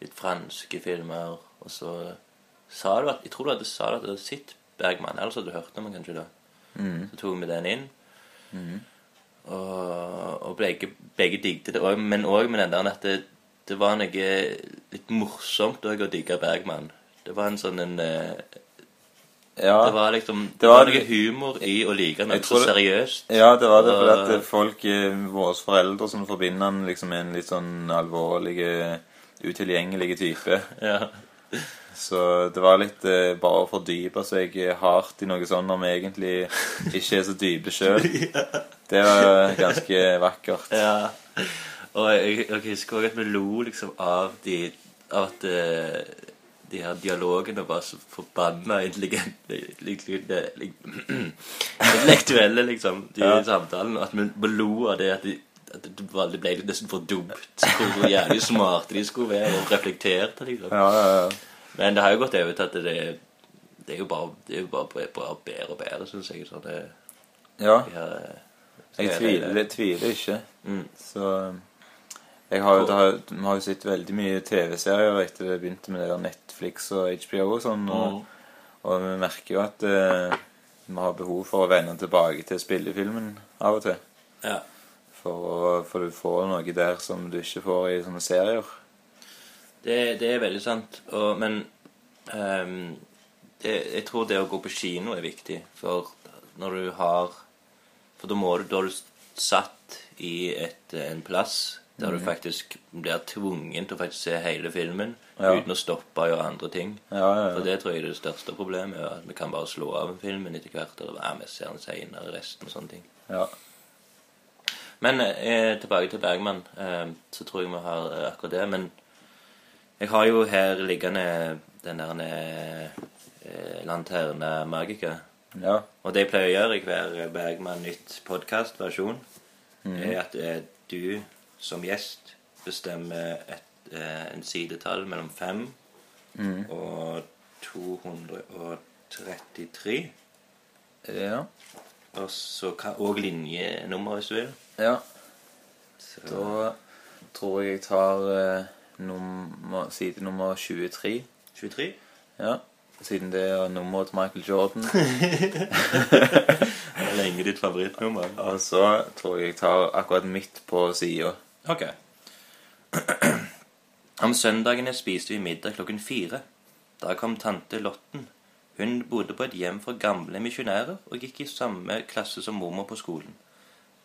A: Litt franske filmer, og så sa du at Jeg tror du hadde sa du at du hadde sett Bergman, ellers hadde du hørt om han kanskje da.
B: Mm.
A: Så tok vi den inn. Og, og begge, begge digget det men òg med den der at det, det var noe litt morsomt òg å digge Bergman. Det var en sånn en eh,
B: Ja,
A: Det var liksom Det
B: Det
A: var, noe humor i å like noe så
B: det-
A: seriøst.
B: ja, det var det fordi at eh, folk, eh, våre foreldre, som forbinder han liksom med en litt sånn alvorlig, utilgjengelig type.
A: Ja.
B: Så det var litt eh, bare å fordype seg hardt i noe sånt når vi egentlig ikke er så dype sjøl. Det var ganske vakkert.
A: ja. Og jeg, jeg husker også at vi lo liksom av de Av at eh, de her dialogene var så forbanna intelligente Intellektuelle, liksom, de
B: Ja.
A: samtalene. At vi lo av det at, de, at det, ble nesten for dumt. Hvor jævlig smarte de skulle være, og reflekterte, liksom.
B: Ja, ja, ja.
A: Men det har jo gått over til at det, det er jo bare, det er jo bare, bare bedre og bedre, syns jeg. Så det,
B: ja
A: de her,
B: jeg
A: så er
B: tviler, jeg tviler ikke.
A: Mm.
B: Så jeg har, har, har jo sett veldig mye TV-serier etter det begynte med det der Netflix og HBO og sånn. Og,
A: Mm.
B: og vi merker jo at eh, vi har behov for å vende tilbake til spillefilmen av og til.
A: Ja.
B: For, for du får noe der som du ikke får i sånne serier.
A: Det, det er veldig sant. Og, men um, det, jeg tror det å gå på kino er viktig. For når du har For da må du Da er du satt i et, en plass der du faktisk blir tvungen til å faktisk se hele filmen
B: Ja.
A: uten å stoppe og gjøre andre ting.
B: Ja, ja,
A: For det tror jeg er det største problemet. er At vi kan bare slå av filmen etter hvert. Eller ja, vi ser den senere, resten og sånne ting.
B: ja.
A: Men eh, tilbake til Bergman, eh, så tror jeg vi har eh, akkurat det. Men jeg har jo her liggende den der eh, Lanterna Magica.
B: ja.
A: Og det jeg pleier å gjøre i hver Bergman nytt podkastversjon, er at eh, du som gjest bestemmer et, eh, en sidetall mellom 5
B: mm.
A: og 233.
B: ja.
A: Og så og linjenummer, hvis du vil.
B: ja.
A: Så,
B: Da tror jeg jeg tar eh, nummer, side nummer 23.
A: 23.
B: Ja. Siden det er nummeret til Michael Jordan.
A: Det er lenge ditt favorittnummer.
B: Og så tror jeg jeg tar akkurat midt på sida.
A: Ok. Om søndagene spiste vi middag klokken fire. Da kom tante Lotten. Hun bodde på et hjem for gamle misjonærer og gikk i samme klasse som mormor på skolen,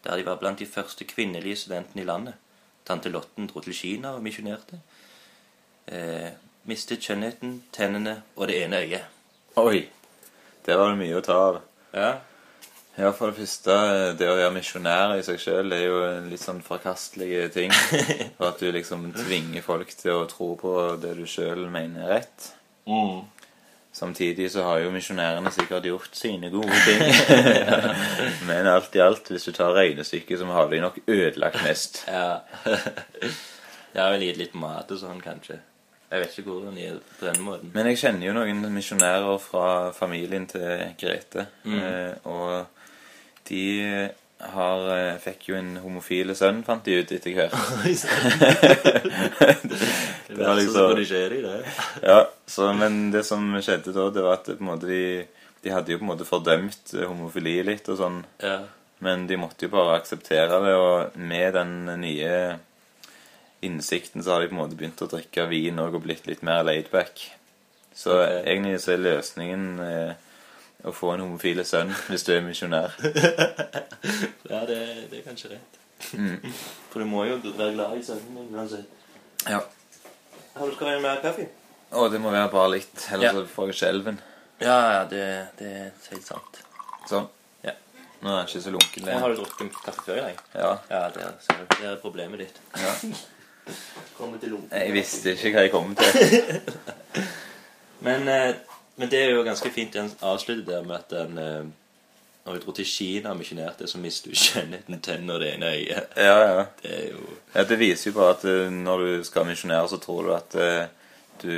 A: der de var blant de første kvinnelige studentene i landet. Tante Lotten dro til Kina og misjonerte. Eh, mistet skjønnheten, tennene og det ene øyet.
B: Oi! Der var det mye å ta av.
A: Ja,
B: Ja, for det første, det å være misjonær i seg sjøl er jo en litt sånn forkastelig ting. For at du liksom tvinger folk til å tro på det du sjøl mener er rett.
A: mm.
B: Samtidig så har jo misjonærene sikkert gjort sine gode ting. Men alt i alt, hvis du tar regnestykket, så har de nok ødelagt mest.
A: Ja. Jeg har vel gitt litt mat og sånn, kanskje. Jeg vet ikke hvordan de er på den måten.
B: Men jeg kjenner jo noen misjonærer fra familien til Grete. Mm. og de har, eh, fikk jo en homofile sønn, fant de ut etter hvert.
A: det
B: var liksom-
A: det skjer i det.
B: Ja, så, Men det som skjedde da, det var at måte de, de hadde jo på en måte fordømt eh, homofili litt og sånn.
A: Ja.
B: Men de måtte jo bare akseptere det, og med den nye innsikten så har de på en måte begynt å drikke vin og blitt litt mer laidback. Så
A: okay.
B: egentlig så er løsningen eh, å få en homofile sønn hvis du er misjonær.
A: Ja, det, det er kanskje rett.
B: Mm.
A: For du må jo være glad i sønnen din uansett.
B: Ja.
A: Har du ha mer kaffe?
B: Å, det må være bare litt, ellers
A: Ja.
B: får jeg skjelven.
A: Ja, ja, det, det er helt sant.
B: Sånn.
A: Ja.
B: Nå er jeg ikke så lunken
A: lenger. har du drukket kaffe før i dag?
B: Ja.
A: Ja, det er, det er problemet ditt.
B: ja.
A: Kommer til lunken.
B: Jeg visste ikke hva jeg kom til.
A: Men, eh, men det er jo ganske fint å avslutte der med at den eh, Når vi dro til Kina og misjonerte, så mister du skjønnheten tenner og det ene øyet.
B: Ja, ja.
A: Det er jo
B: Ja, Det viser jo bare at eh, når du skal misjonere, så tror du at eh, du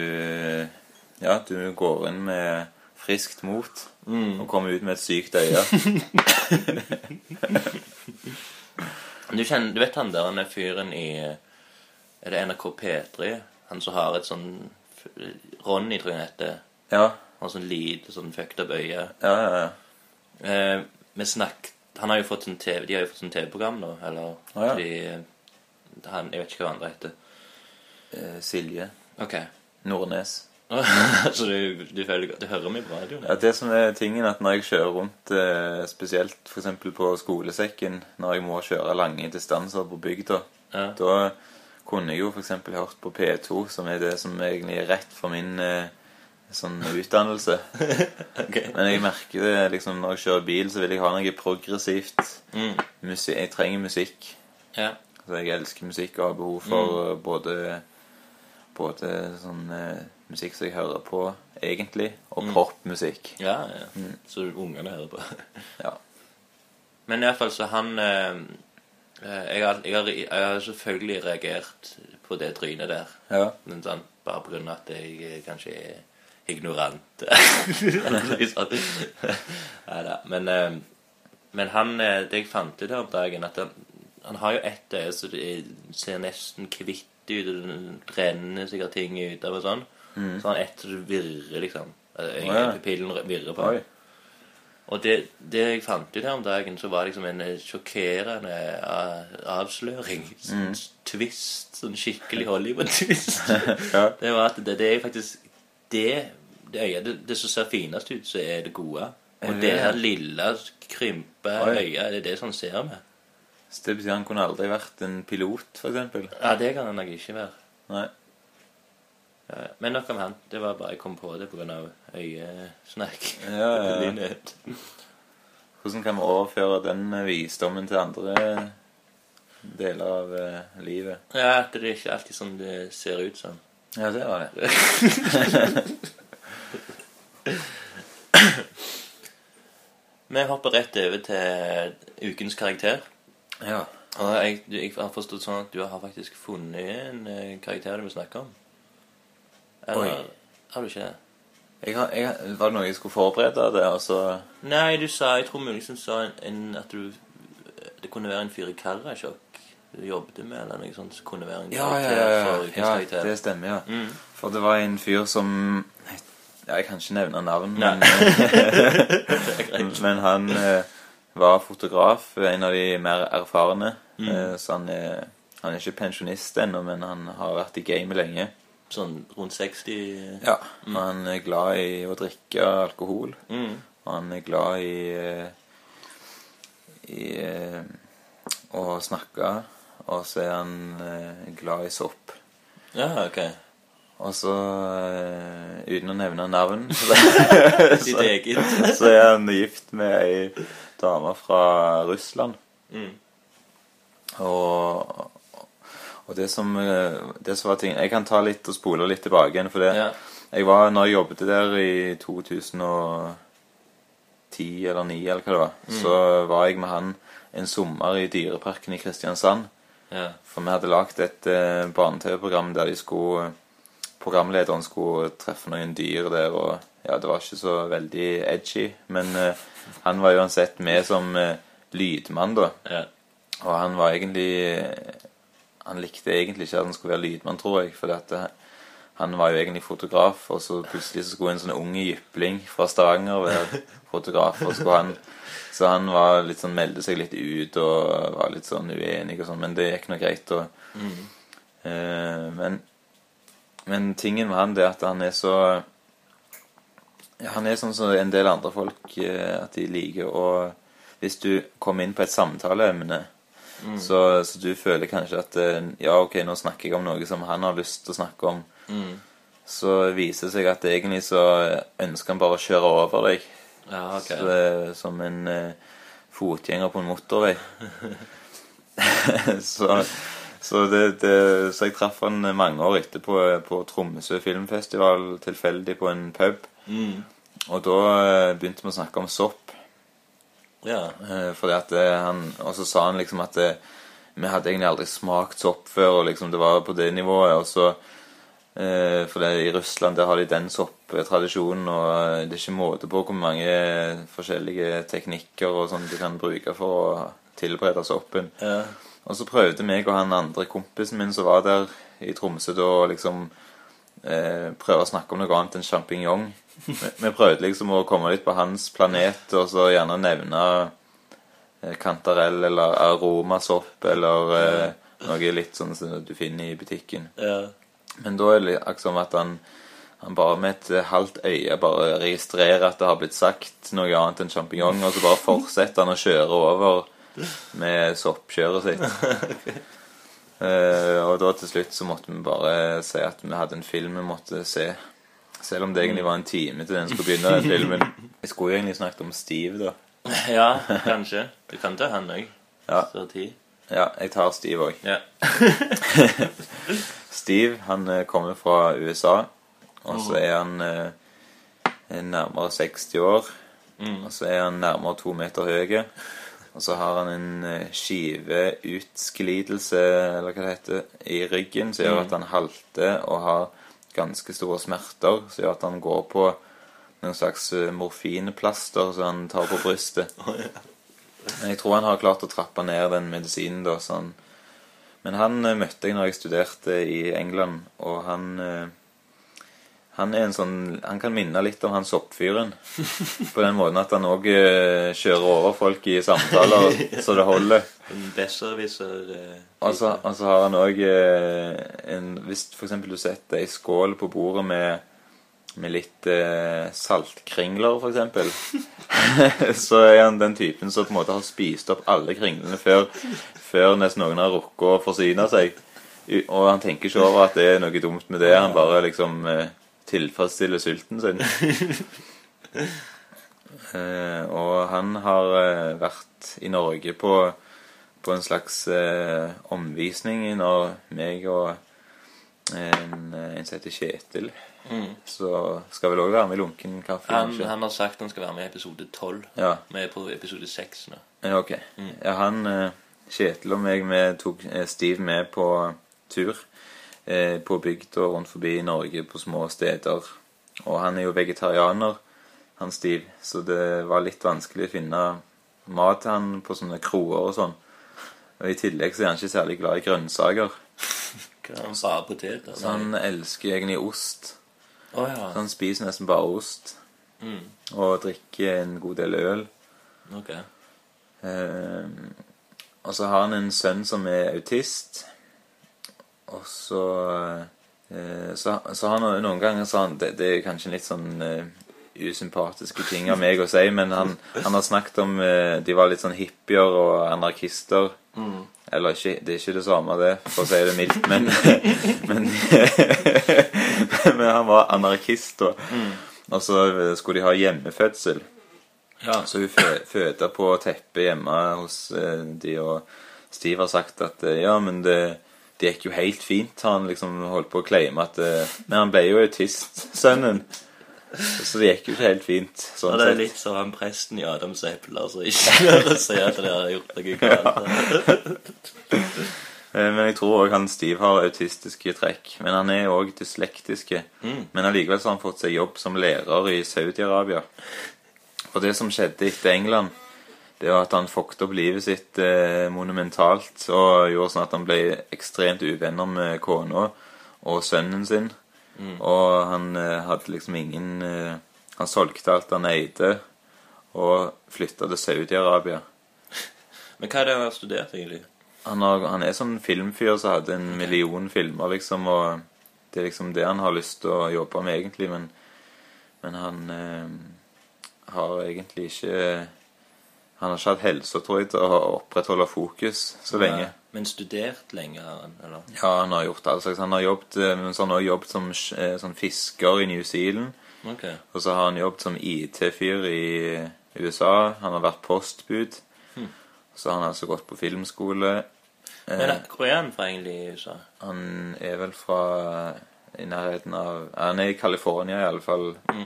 B: Ja, du går inn med friskt mot
A: Mm.
B: og kommer ut med et sykt øye.
A: du, kjenner, du vet han der han er fyren i Er det NRK P3? Han som har et sånn Ronny, tror jeg han heter.
B: Ja,
A: Har sånn lite, sånn fucked up øye.
B: ja, ja. ja.
A: Eh, vi snakket Han har jo fått sånn TV De har jo fått sånn TV-program nå, eller
B: Å, ja.
A: de, han, Jeg vet ikke hva andre heter.
B: Eh, Silje
A: Ok.
B: Nordnes.
A: så du, du, føler, du hører meg på radioen?
B: Ja, det som er tingen at Når jeg kjører rundt, eh, spesielt f.eks. på skolesekken, når jeg må kjøre lange distanser på bygda,
A: Ja.
B: da kunne jeg jo f.eks. hørt på P2, som er det som egentlig er rett for min eh, sånn utdannelse.
A: okay.
B: Men jeg merker det liksom når jeg kjører bil, så vil jeg ha noe progressivt.
A: Mm.
B: Jeg trenger musikk.
A: Ja.
B: Så jeg elsker musikk og har behov for mm. både, både sånn uh, musikk som jeg hører på egentlig, og popmusikk.
A: Ja, ja. Så ungene hører på.
B: Ja.
A: Men iallfall så han eh, eh, jeg, har, jeg, har, jeg har selvfølgelig reagert på det trynet der.
B: Ja.
A: Men sånn, bare av at jeg eh, kanskje er ignorant. Nei da. Men, eh, men han eh, Det jeg fant ut her om dagen, at han, han har jo ett øye så det ser nesten hvitt ut, og det renner sikkert ting ut av og sånn. Så han ett som virrer, liksom.
B: Ja.
A: Pupillen virrer på.
B: Oi.
A: Og det, det jeg fant ut her om dagen, så var liksom en eh, sjokkerende eh, avsløring. Sånn twist. Sånn skikkelig Hollywood-twist.
B: Ja.
A: Det var at det, det er faktisk det øyet det, det som ser finest ut, så er det gode. Og
B: det
A: det
B: det?
A: her lille, krympe øyet, det er det som ser med.
B: Så det betyr han kunne aldri vært en pilot, for eksempel?
A: Ja, det kan han nok ikke være.
B: Nei.
A: Ja, Men nok om han. Det var bare jeg kom på det pga. øyesnakk.
B: Ja, ja, ja. Hvordan kan vi overføre den visdommen til andre deler av uh, livet?
A: Ja, at det er ikke alltid sånn det ser ut som.
B: Ja, det var det.
A: Vi hopper rett over til ukens karakter.
B: Ja.
A: Og jeg, jeg har forstått sånn at du har faktisk funnet en eh, karakter du vil snakke om. Eller
B: Oi.
A: har du ikke det?
B: Jeg har, jeg, var det noe jeg skulle forberede det, Altså?
A: Nei, du sa Jeg tror muligens sa en, en, at du Det kunne være en fyr i Karasjok du jobbet med, eller noe sånt kunne være en
B: Ja, ja,
A: ja,
B: ja.
A: for ukens
B: ja
A: karakter.
B: det stemmer, ja.
A: Mm.
B: For det var en fyr som Ja, jeg kan ikke nevne navn, men, men han eh, var fotograf, en av de mer erfarne.
A: Mm.
B: Eh, så han er, han er ikke pensjonist ennå, men han har vært i gamet lenge.
A: Sånn rundt 60
B: Ja, og Han er glad i å drikke alkohol.
A: Mm.
B: Han er glad i eh, i eh, å snakke. Og så er han eh, glad i sopp.
A: Ja, ok.
B: Og så, uh, uten å nevne navn, så,
A: så,
B: så er han gift med ei dame fra Russland.
A: Mm.
B: Og, og det som eh, Det som var ting Jeg kan ta litt og spole litt tilbake igjen, for det
A: Ja.
B: Jeg var, når jeg jobbet der i 2010 eller 2009, eller hva det var, så var jeg med han en sommer i Dyreparken i Kristiansand.
A: Ja.
B: For vi hadde lagd et eh, barne-TV-program der de skulle Programlederen skulle treffe noen dyr der, og ja, det var ikke så veldig edgy. Men eh, han var uansett med som eh, lydmann, da.
A: ja.
B: Og han var egentlig Han likte egentlig ikke at han skulle være lydmann, tror jeg. For dette, han var jo egentlig fotograf, og så plutselig så skulle en sånn ung jypling fra Stavanger være fotograf. og skulle han Så han var litt sånn, meldte seg litt ut og var litt sånn uenig og sånn, men det gikk nå greit. og Eh, men, men tingen med han det er at han er så Han er sånn som en del andre folk, eh, at de liker å Hvis du kommer inn på et samtaleemne, så, så du føler kanskje at eh, Ja, ok, nå snakker jeg om noe som han har lyst til å snakke om.
A: Mm.
B: Så viser det seg at egentlig så ønsker han bare å kjøre over deg.
A: Ja, ok.
B: Så, som en eh, fotgjenger på en motorvei. så, så, det, det, så jeg traff han mange år etterpå på Tromsø filmfestival tilfeldig på en pub.
A: Mm.
B: Og da eh, begynte vi å snakke om sopp.
A: Ja.
B: Eh, fordi at eh, han, Og så sa han liksom at det, vi hadde egentlig aldri smakt sopp før, og liksom det var på det nivået. og så For det, i Russland der har de den sopptradisjonen, og det er ikke måte på hvor mange forskjellige teknikker og sånn de kan bruke for å tilberede soppen.
A: ja.
B: Og så prøvde meg og han andre kompisen min som var der i Tromsø da liksom eh, prøve å snakke om noe annet enn sjampinjong. Vi, vi prøvde liksom å komme litt på hans planet, og så gjerne nevne eh, kantarell eller aromasopp eller eh, noe litt sånn som du finner i butikken.
A: ja.
B: Men da er det akkurat som at han, han bare med et halvt øye bare registrerer at det har blitt sagt noe annet enn sjampinjong, og så bare fortsetter han å kjøre over med soppkjøret sitt. Eh, og da til slutt så måtte vi bare si at vi hadde en film vi måtte se. Selv om det egentlig var en time til den skulle begynne, den filmen. Vi skulle jo egentlig snakket om Steve, da.
A: ja, kanskje. Du kan ta han òg.
B: Ja. Ja, jeg tar Steve òg.
A: Ja.
B: Steve han eh, kommer fra USA, og så er han eh, nærmere 60 år.
A: Mm.
B: Og så er han nærmere to meter høy. Og så har han en eh, skiveutsklidelse, eller hva det heter, i ryggen, som gjør at han halter og har ganske store smerter, som gjør at han går på noen slags eh, morfinplaster som han tar på brystet. Men jeg tror han har klart å trappe ned den medisinen, da, så han Men han eh, møtte jeg når jeg studerte i England, og han han er en sånn Han kan minne litt om han soppfyren. På den måten at han òg kjører over folk i samtaler så det holder.
A: En besserwisser eh,
B: Og så har han òg en Hvis f.eks. du setter ei skål på bordet med, med litt eh, saltkringler, f.eks., så er han den typen som på en måte har spist opp alle kringlene før, før nesten noen har rukket å forsyne seg. Og han tenker ikke over at det er noe dumt med det. Han bare liksom eh, tilfredsstiller sulten sin. Eh, og han har eh, vært i Norge på, på en slags eh, omvisning når meg og en, en som heter Kjetil
A: mm.
B: Så skal vel òg være med i Lunken kaffe,
A: han, han har sagt han skal være med i episode 12.
B: Ja,
A: Vi er på episode 6 nå.
B: Eh, ok. Ja, han eh, Kjetil og meg vi tok eh, Steve med på tur eh, på bygda rundt forbi i Norge på små steder. Og han er jo vegetarianer, han Steve, så det var litt vanskelig å finne mat til han på sånne kroer og sånn. Og i tillegg så er han ikke særlig glad i grønnsaker.
A: Er han bare poteter?
B: Så han elsker egentlig ost.
A: Oh, ja.
B: Så han spiser nesten bare ost.
A: Mm.
B: Og drikker en god del øl.
A: Ok.
B: Eh, og så har han en sønn som er autist. Og så eh, så, så han noen ganger sa han, det, det er kanskje litt sånn eh, usympatiske ting av meg å si, men han, han har snakket om eh, De var litt sånn hippier og anarkister.
A: Mm.
B: Eller ikke, det er ikke det samme, det, for å si det mildt, men Men, men han var anarkist, da. Og så skulle de ha hjemmefødsel.
A: Ja.
B: Så hun fø føda på teppet hjemme hos de, og Steve har sagt at ja, men det, det gikk jo helt fint. Han liksom holdt på å claime at eh, Men han ble jo autist, sønnen. Så det gikk jo ikke helt fint. Sånn ja,
A: det er litt som han presten i Adams eple, altså ikke klarer si at dere har gjort noe galt.
B: Ja. Men jeg tror òg han Steve har autistiske trekk. Men han er òg dyslektiske.
A: Mm.
B: Men allikevel har han fått seg jobb som lærer i Saudi-Arabia. Og det som skjedde etter England, det var at han fucket opp livet sitt eh, monumentalt og gjorde sånn at han ble ekstremt uvenner med kona og sønnen sin. Og han eh, hadde liksom ingen eh, Han solgte alt han eide, og flytta til Saudi-Arabia.
A: Men hva er det han har studert, egentlig?
B: han, har, han er sånn filmfyr som hadde en million filmer, liksom, og det er liksom det han har lyst til å jobbe med, egentlig, men, men han eh, har egentlig ikke Han har ikke hatt helse, tror jeg, til å opprettholde fokus så lenge.
A: Ja. Men studert lenge, eller?
B: Ja, han har gjort all slags. Han har jobbet, eh, men så han har jobbet som eh, sånn fisker i New Zealand.
A: Okay.
B: Og så har han jobbet som IT-fyr i USA. Han har vært postbud. Så han har altså gått på filmskole.
A: Men
B: Eh,
A: eh, hvor er han fra egentlig i USA?
B: han er vel fra i nærheten av Han er i California, i alle fall.
A: Mm.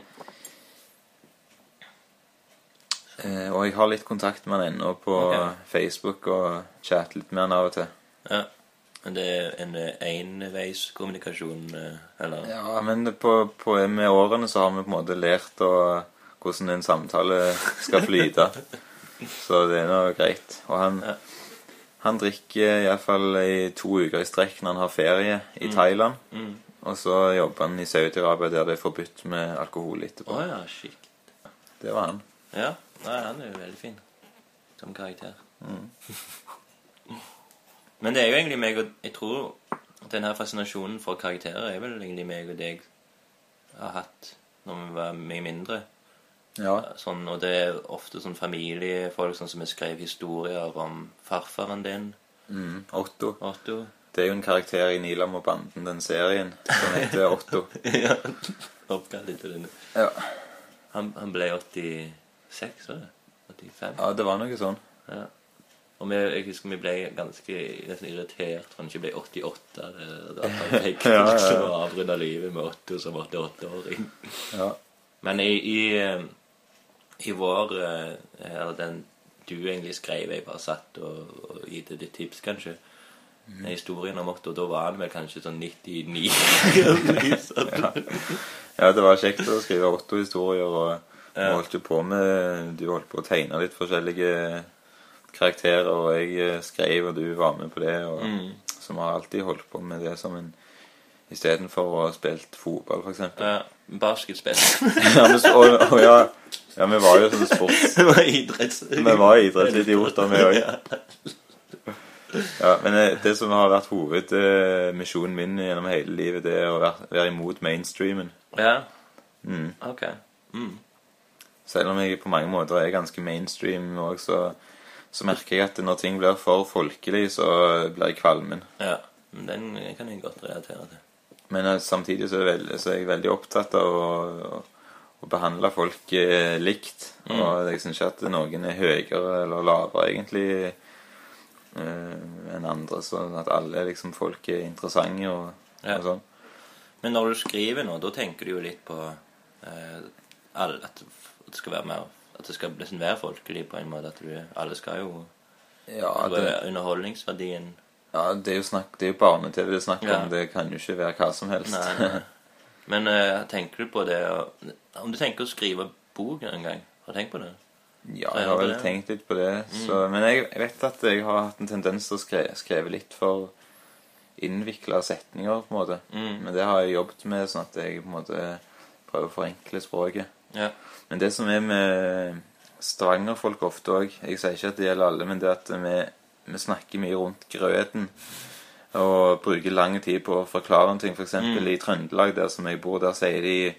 B: Eh, og jeg har litt kontakt med han ennå på
A: Ok.
B: Facebook og chatter litt med han av og til.
A: Ja. Men det er en eh, enveiskommunikasjon, eh, eller?
B: Ja, men det- på, på, med årene så har vi på en måte lært å, hvordan en samtale skal flyte. så det er nå greit. Og han,
A: Ja.
B: han drikker iallfall i to uker i strekk når han har ferie i Thailand.
A: Mm.
B: Og så jobber han i Saudi-Arabia der det er forbudt med alkohol
A: Å
B: etterpå.
A: ja, shit.
B: Det var han.
A: Ja. Nei, han er jo veldig fin som karakter. Men det er jo egentlig meg og Jeg tror denne fascinasjonen for karakterer er vel egentlig meg og deg har hatt når vi var mye mindre.
B: Ja.
A: Sånn, og det er ofte sånn familiefolk sånn som vi skrev historier om farfaren din,
B: Mm, Otto.
A: Otto.
B: Det er jo en karakter i Nilam og banden, den serien, som heter Otto.
A: ja. Oppkalt etter den.
B: Ja.
A: Han, han ble 86, var det? 85?
B: ja, det var noe sånn.
A: Ja. Og vi, jeg husker vi ble ganske nesten irritert for han ikke ble 88. det- det han fikk
B: Ja, ja, ja.
A: å avrunde livet med Otto som 88-åring.
B: Ja.
A: Men i, i, eh, i vår eh, Eller den du egentlig skrev, jeg bare satt og, og gitt deg litt tips, kanskje.
B: Mm.
A: Historien om Otto, da var han vel kanskje sånn 99 eller sånn.
B: Ja, det var kjekt å skrive Otto-historier, og
A: Ja.
B: holdt jo på med Du holdt på å tegne litt forskjellige karakterer, og jeg eh, skrev, og du var med på det, og
A: Mm.
B: Så vi har alltid holdt på med det som en Istedenfor å ha spilt fotball, f.eks.
A: Ja, basketspill.
B: ja, men og, og ja, ja, vi var jo sånn sports...
A: vi var idretts...
B: Vi var idrettsidioter, vi òg. Ja, men eh, det som har vært hovedmisjonen min gjennom hele livet, det er å være, være imot mainstreamen.
A: Ja,
B: Mm.
A: ok. Mm.
B: Selv om jeg på mange måter er ganske mainstream òg, så, så merker jeg at når ting blir for folkelig, så blir jeg kvalmen.
A: Ja, men den kan jeg godt relatere til.
B: Men eh, samtidig så er, veldig, så er jeg veldig opptatt av å, å, behandle folk eh, likt.
A: Mm.
B: Og jeg syns ikke at noen er høyere eller lavere, egentlig, eh, enn andre. Sånn at alle liksom, folk er interessante og,
A: Ja.
B: og sånn.
A: Men når du skriver nå, da tenker du jo litt på eh, alle, at det skal være mer At det skal liksom være folkelig på en måte. At du, alle skal jo
B: Ja,
A: det, Underholdningsverdien
B: ja, det er jo snakk, det er jo barne-TV det er snakk
A: Ja.
B: om. Det kan jo ikke være hva som helst.
A: Nei, nei. Men uh, tenker du på det Om du tenker å skrive bok en gang? Har du tenkt på det?
B: Ja, jeg har vel
A: det- Mm.
B: tenkt litt på det. Så, men jeg, jeg vet at jeg har hatt en tendens til å skrive, skrive litt for innvikla setninger, på en måte.
A: Mm.
B: Men det har jeg jobbet med, sånn at jeg på en måte prøver å forenkle språket.
A: Ja.
B: Men det som er med Stavanger-folk ofte òg Jeg sier ikke at det gjelder alle, men det at vi, vi snakker mye rundt grøten. Og bruker lang tid på å forklare en ting. F.eks.
A: Mm.
B: i Trøndelag, der som jeg bor, der sier de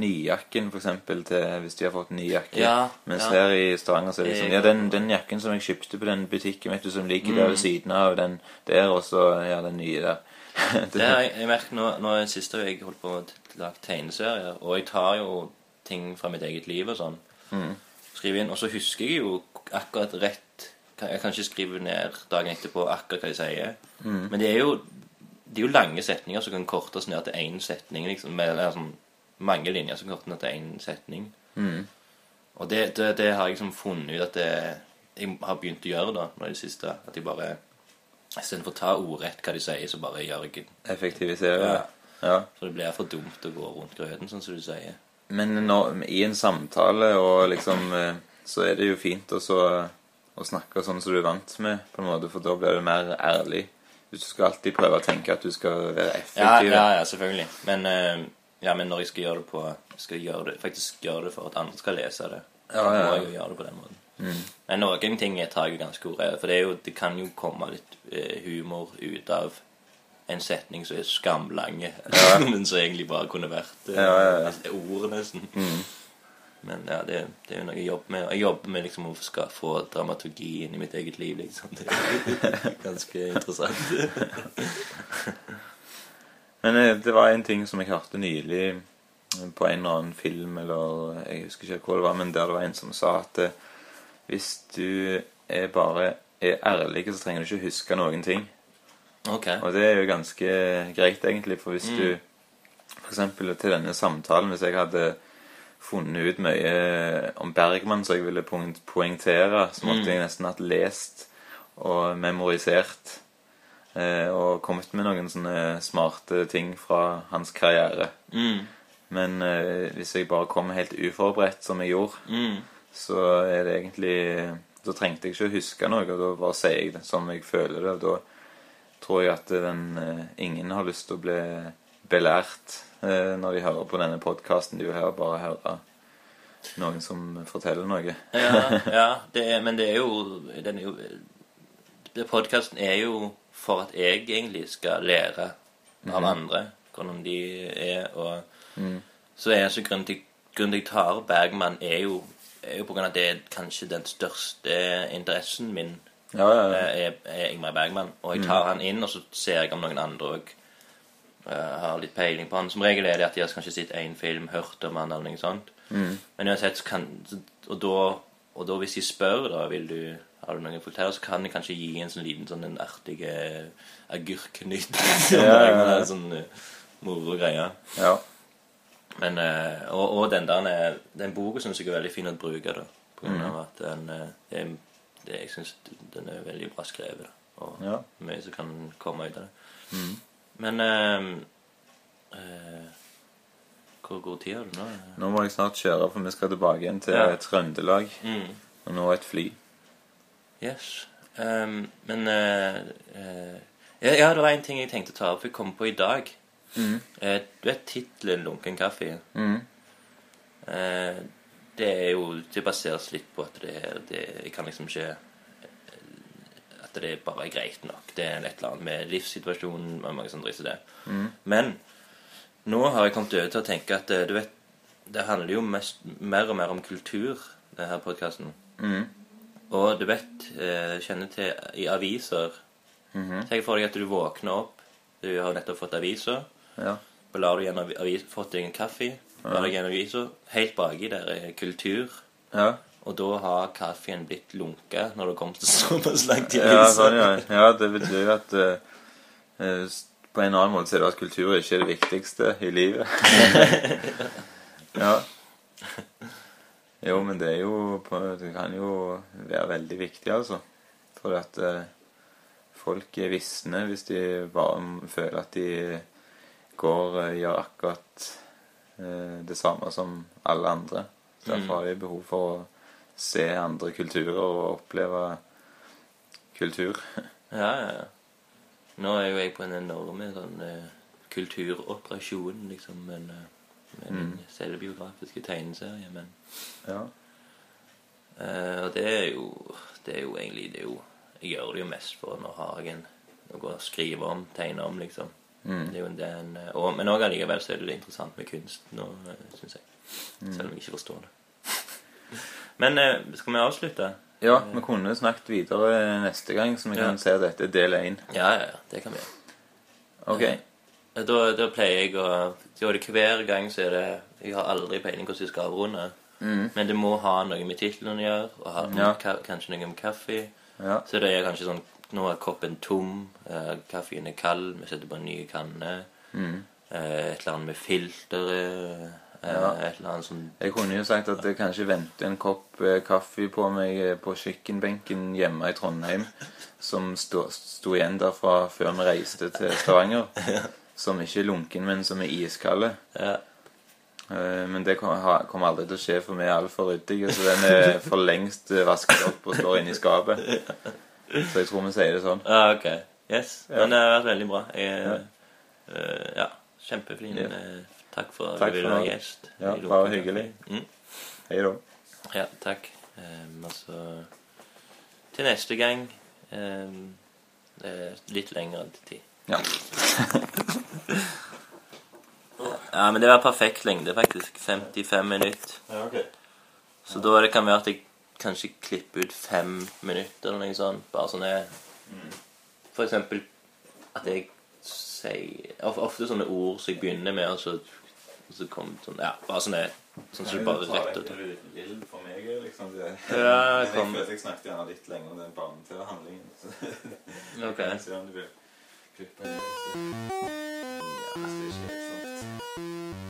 B: nyjakken, eksempel, til hvis de har fått ny jakke.
A: Ja,
B: Mens
A: ja.
B: her i Stavanger så er det sånn Ja, den, den jakken som jeg kjøpte på den butikken, vet du, som ligger
A: Mm.
B: der ved siden av den der, og så ja, den nye der.
A: Det har jeg, jeg merket nå, nå siste jeg holdt på å lage tegneserier, og jeg tar jo ting fra mitt eget liv og sånn.
B: Mm.
A: Skrive inn, og så husker jeg jo akkurat rett Jeg kan ikke skrive ned dagen etterpå akkurat hva jeg sier.
B: Mm.
A: Men det er jo det er jo lange setninger som kan kortes ned til én setning. liksom, med, eller sånn Mange linjer som kortes ned til én setning.
B: Mm.
A: Og det, det, det har jeg liksom funnet ut at det, jeg har begynt å gjøre da, nå i det siste. At jeg bare Istedenfor å ta ordrett hva de sier, så bare gjør jeg
B: Effektivisere.
A: Ja.
B: ja.
A: Så det blir for dumt å gå rundt grøten, sånn som du sier.
B: Men når, i en samtale og liksom eh, Så er det jo fint også å snakke sånn som du er vant med, på en måte, for da blir du mer ærlig. Du skal alltid prøve å tenke at du skal være effektiv.
A: ja, ja selvfølgelig. Men, eh, ja, men når jeg skal gjøre det på skal gjøre det, faktisk gjøre det for at andre skal lese det,
B: Ja, ja,
A: må jeg jo gjøre det på den måten. Men noen ting jeg tar jeg ganske ordet. For det, jo, det kan jo komme litt eh, humor ut av en setning som er skamlange, men som egentlig bare kunne vært eh,
B: Ja, ja, ja.
A: et ord, nesten. Men ja, det, det er jo noe jeg jobber med. Jeg jobber med liksom å få dramaturgi inn i mitt eget liv, liksom. Det er ganske interessant.
B: Men eh, det var en ting som jeg hørte nylig eh, på en eller annen film, eller jeg husker ikke hva det var, men der det var en som sa at hvis du er bare er ærlig, så trenger du ikke huske noen ting.
A: Ok.
B: Og det er jo ganske greit, egentlig, for hvis du For eksempel til denne samtalen, hvis jeg hadde funnet ut mye om Bergman som jeg ville poengtere, så måtte jeg nesten hatt lest og memorisert eh, og kommet med noen sånne smarte ting fra hans karriere.
A: Mm.
B: Men eh, hvis jeg bare kom helt uforberedt, som jeg gjorde,
A: Mm.
B: så er det egentlig Da trengte jeg ikke å huske noe, og da bare sier jeg det som jeg føler det. Og da tror jeg at den, eh, ingen har lyst til å bli belært eh, når de hører på denne podkasten. De vil her bare høre noen som forteller noe.
A: Ja, ja det er, men det er jo, den er jo Podkasten er jo for at jeg egentlig skal lære av andre hvordan de er. Og så er så grunnen til, grunnen til jeg tar Bergman, er jo, er jo på grunn av at det er kanskje den største interessen min
B: Ja, ja, ja.
A: eh, er, er Ingmar Bergman. Og jeg tar han inn, og så ser jeg om noen andre òg har litt peiling på han. Som regel er det at de har kanskje sett én film, hørt om han eller noe sånt. Men uansett så kan Og da, og da hvis de spør, da vil du har du noen å fortelle, så kan jeg kanskje gi en sånn liten sånn en artig eh, agurknytt.
B: Ja, ja, ja.
A: Sånn eh, moro greie.
B: ja.
A: Men, og, og den der Den boka syns jeg er veldig fin å bruke, da. På grunn av at den det, er- det, Jeg syns den er veldig bra skrevet. Og
B: Ja.
A: mye som kan komme ut av det. Men eh, eh, Hvor god tid har du nå?
B: Nå må jeg snart kjøre, for vi skal tilbake igjen til
A: Ja.
B: Trøndelag.
A: Mm.
B: Og nå et fly.
A: Yes. Um, men uh, uh, ja, det var en ting jeg tenkte å ta opp. Jeg kom på i dag. Eh, du vet tittelen 'Lunken kaffe'?
B: Mhm.
A: Det er jo Det baseres litt på at det, det kan liksom ikke At det bare er greit nok. Det er et eller annet med livssituasjonen og mange som driter i det. Men nå har jeg kommet over til å tenke at eh, du vet Det handler jo mest, mer og mer om kultur, denne podkasten.
B: Mm.
A: Og du vet, eh, kjenner til i aviser
B: Mhm.
A: Tenk for deg at du våkner opp, du har nettopp fått aviser,
B: Ja.
A: blar du gjennom avis, fått deg en kaffe, gjennom aviser, helt baki der er kultur,
B: Ja.
A: og da har kaffen blitt lunka når det kommer til såpass langt i
B: Ja, sånn, ja. ja, det betyr jo at eh, På en annen måte så er det at kultur ikke er det viktigste i livet. ja. Jo, men det er jo Det kan jo være veldig viktig, altså. For at uh, folk er visne hvis de bare føler at de går uh, gjør akkurat det samme som alle andre. Derfor har de behov for å se andre kulturer og oppleve kultur.
A: Ja, ja. Nå er jo jeg på en enorm sånn uh, kulturoperasjon, liksom, men, uh, med min selvbiografiske tegneserie, men
B: Ja.
A: uh, og det er jo Det er jo egentlig det er jo, Jeg gjør det jo mest for nå har jeg en, noe å skrive om, tegne om, liksom. Det er jo den, eh, og, men òg allikevel så er det interessant med kunst nå, syns jeg. Selv om jeg ikke forstår det. men eh, skal vi avslutte?
B: Ja, vi kunne snakket videre neste gang, så vi
A: Ja.
B: kan se at dette er del én.
A: Ja, ja, ja. Det kan vi gjøre.
B: Ok.
A: Eh, Da, da pleier jeg å er det Hver gang så er det Jeg har aldri peiling hvordan jeg skal avrunde. Men det må ha noe med tittelen å gjøre, og ha,
B: Ja.
A: kanskje noe med kaffe.
B: Ja.
A: Så det er kanskje sånn Nå er koppen tom, eh, kaffen er kald, vi setter på en ny kanne. Eh, et eller annet med filteret. Eh,
B: Ja.
A: Et eller annet som
B: Jeg kunne jo sagt at jeg kanskje venter en kopp kaffe på meg på kjøkkenbenken hjemme i Trondheim, som sto, sto igjen derfra før vi reiste til Stavanger. Som ikke er lunken, men som er iskald.
A: ja.
B: Men det kom- kommer aldri til å skje, for vi er altfor ryddige. Så den er for lengst vasket opp og står inne i skapet. Så jeg tror vi sier det sånn.
A: Ah, ok. Yes.
B: Ja.
A: Men det har vært veldig bra. Jeg,
B: Ja.
A: Uh, ja. Kjempefin.
B: Ja.
A: eh, takk for at du ville være gjest.
B: Ja,
A: i
B: bare hyggelig.
A: Mm.
B: Hei da.
A: Ja, takk. Um, altså Til neste gang um, det litt lengre tid.
B: Ja.
A: Ja, men det var perfekt lengde, faktisk. 55 minutter.
B: ja ok.
A: Så da det kan være at jeg kanskje klippe ut fem minutter eller noe sånt. Bare sånne For eksempel at jeg sier Ofte sånne ord som jeg begynner med, og så, så kommer sånn Ja, bare sånne Sånn som du bare rett ut.
B: Er vill for meg, liksom? Det,
A: Ja,
B: jeg
A: kom.
B: jeg snakket gjerne litt lenger om den banen til handlingen. Så
A: Ok.
B: jeg kan se om du vil klippe. Ja, det er ikke helt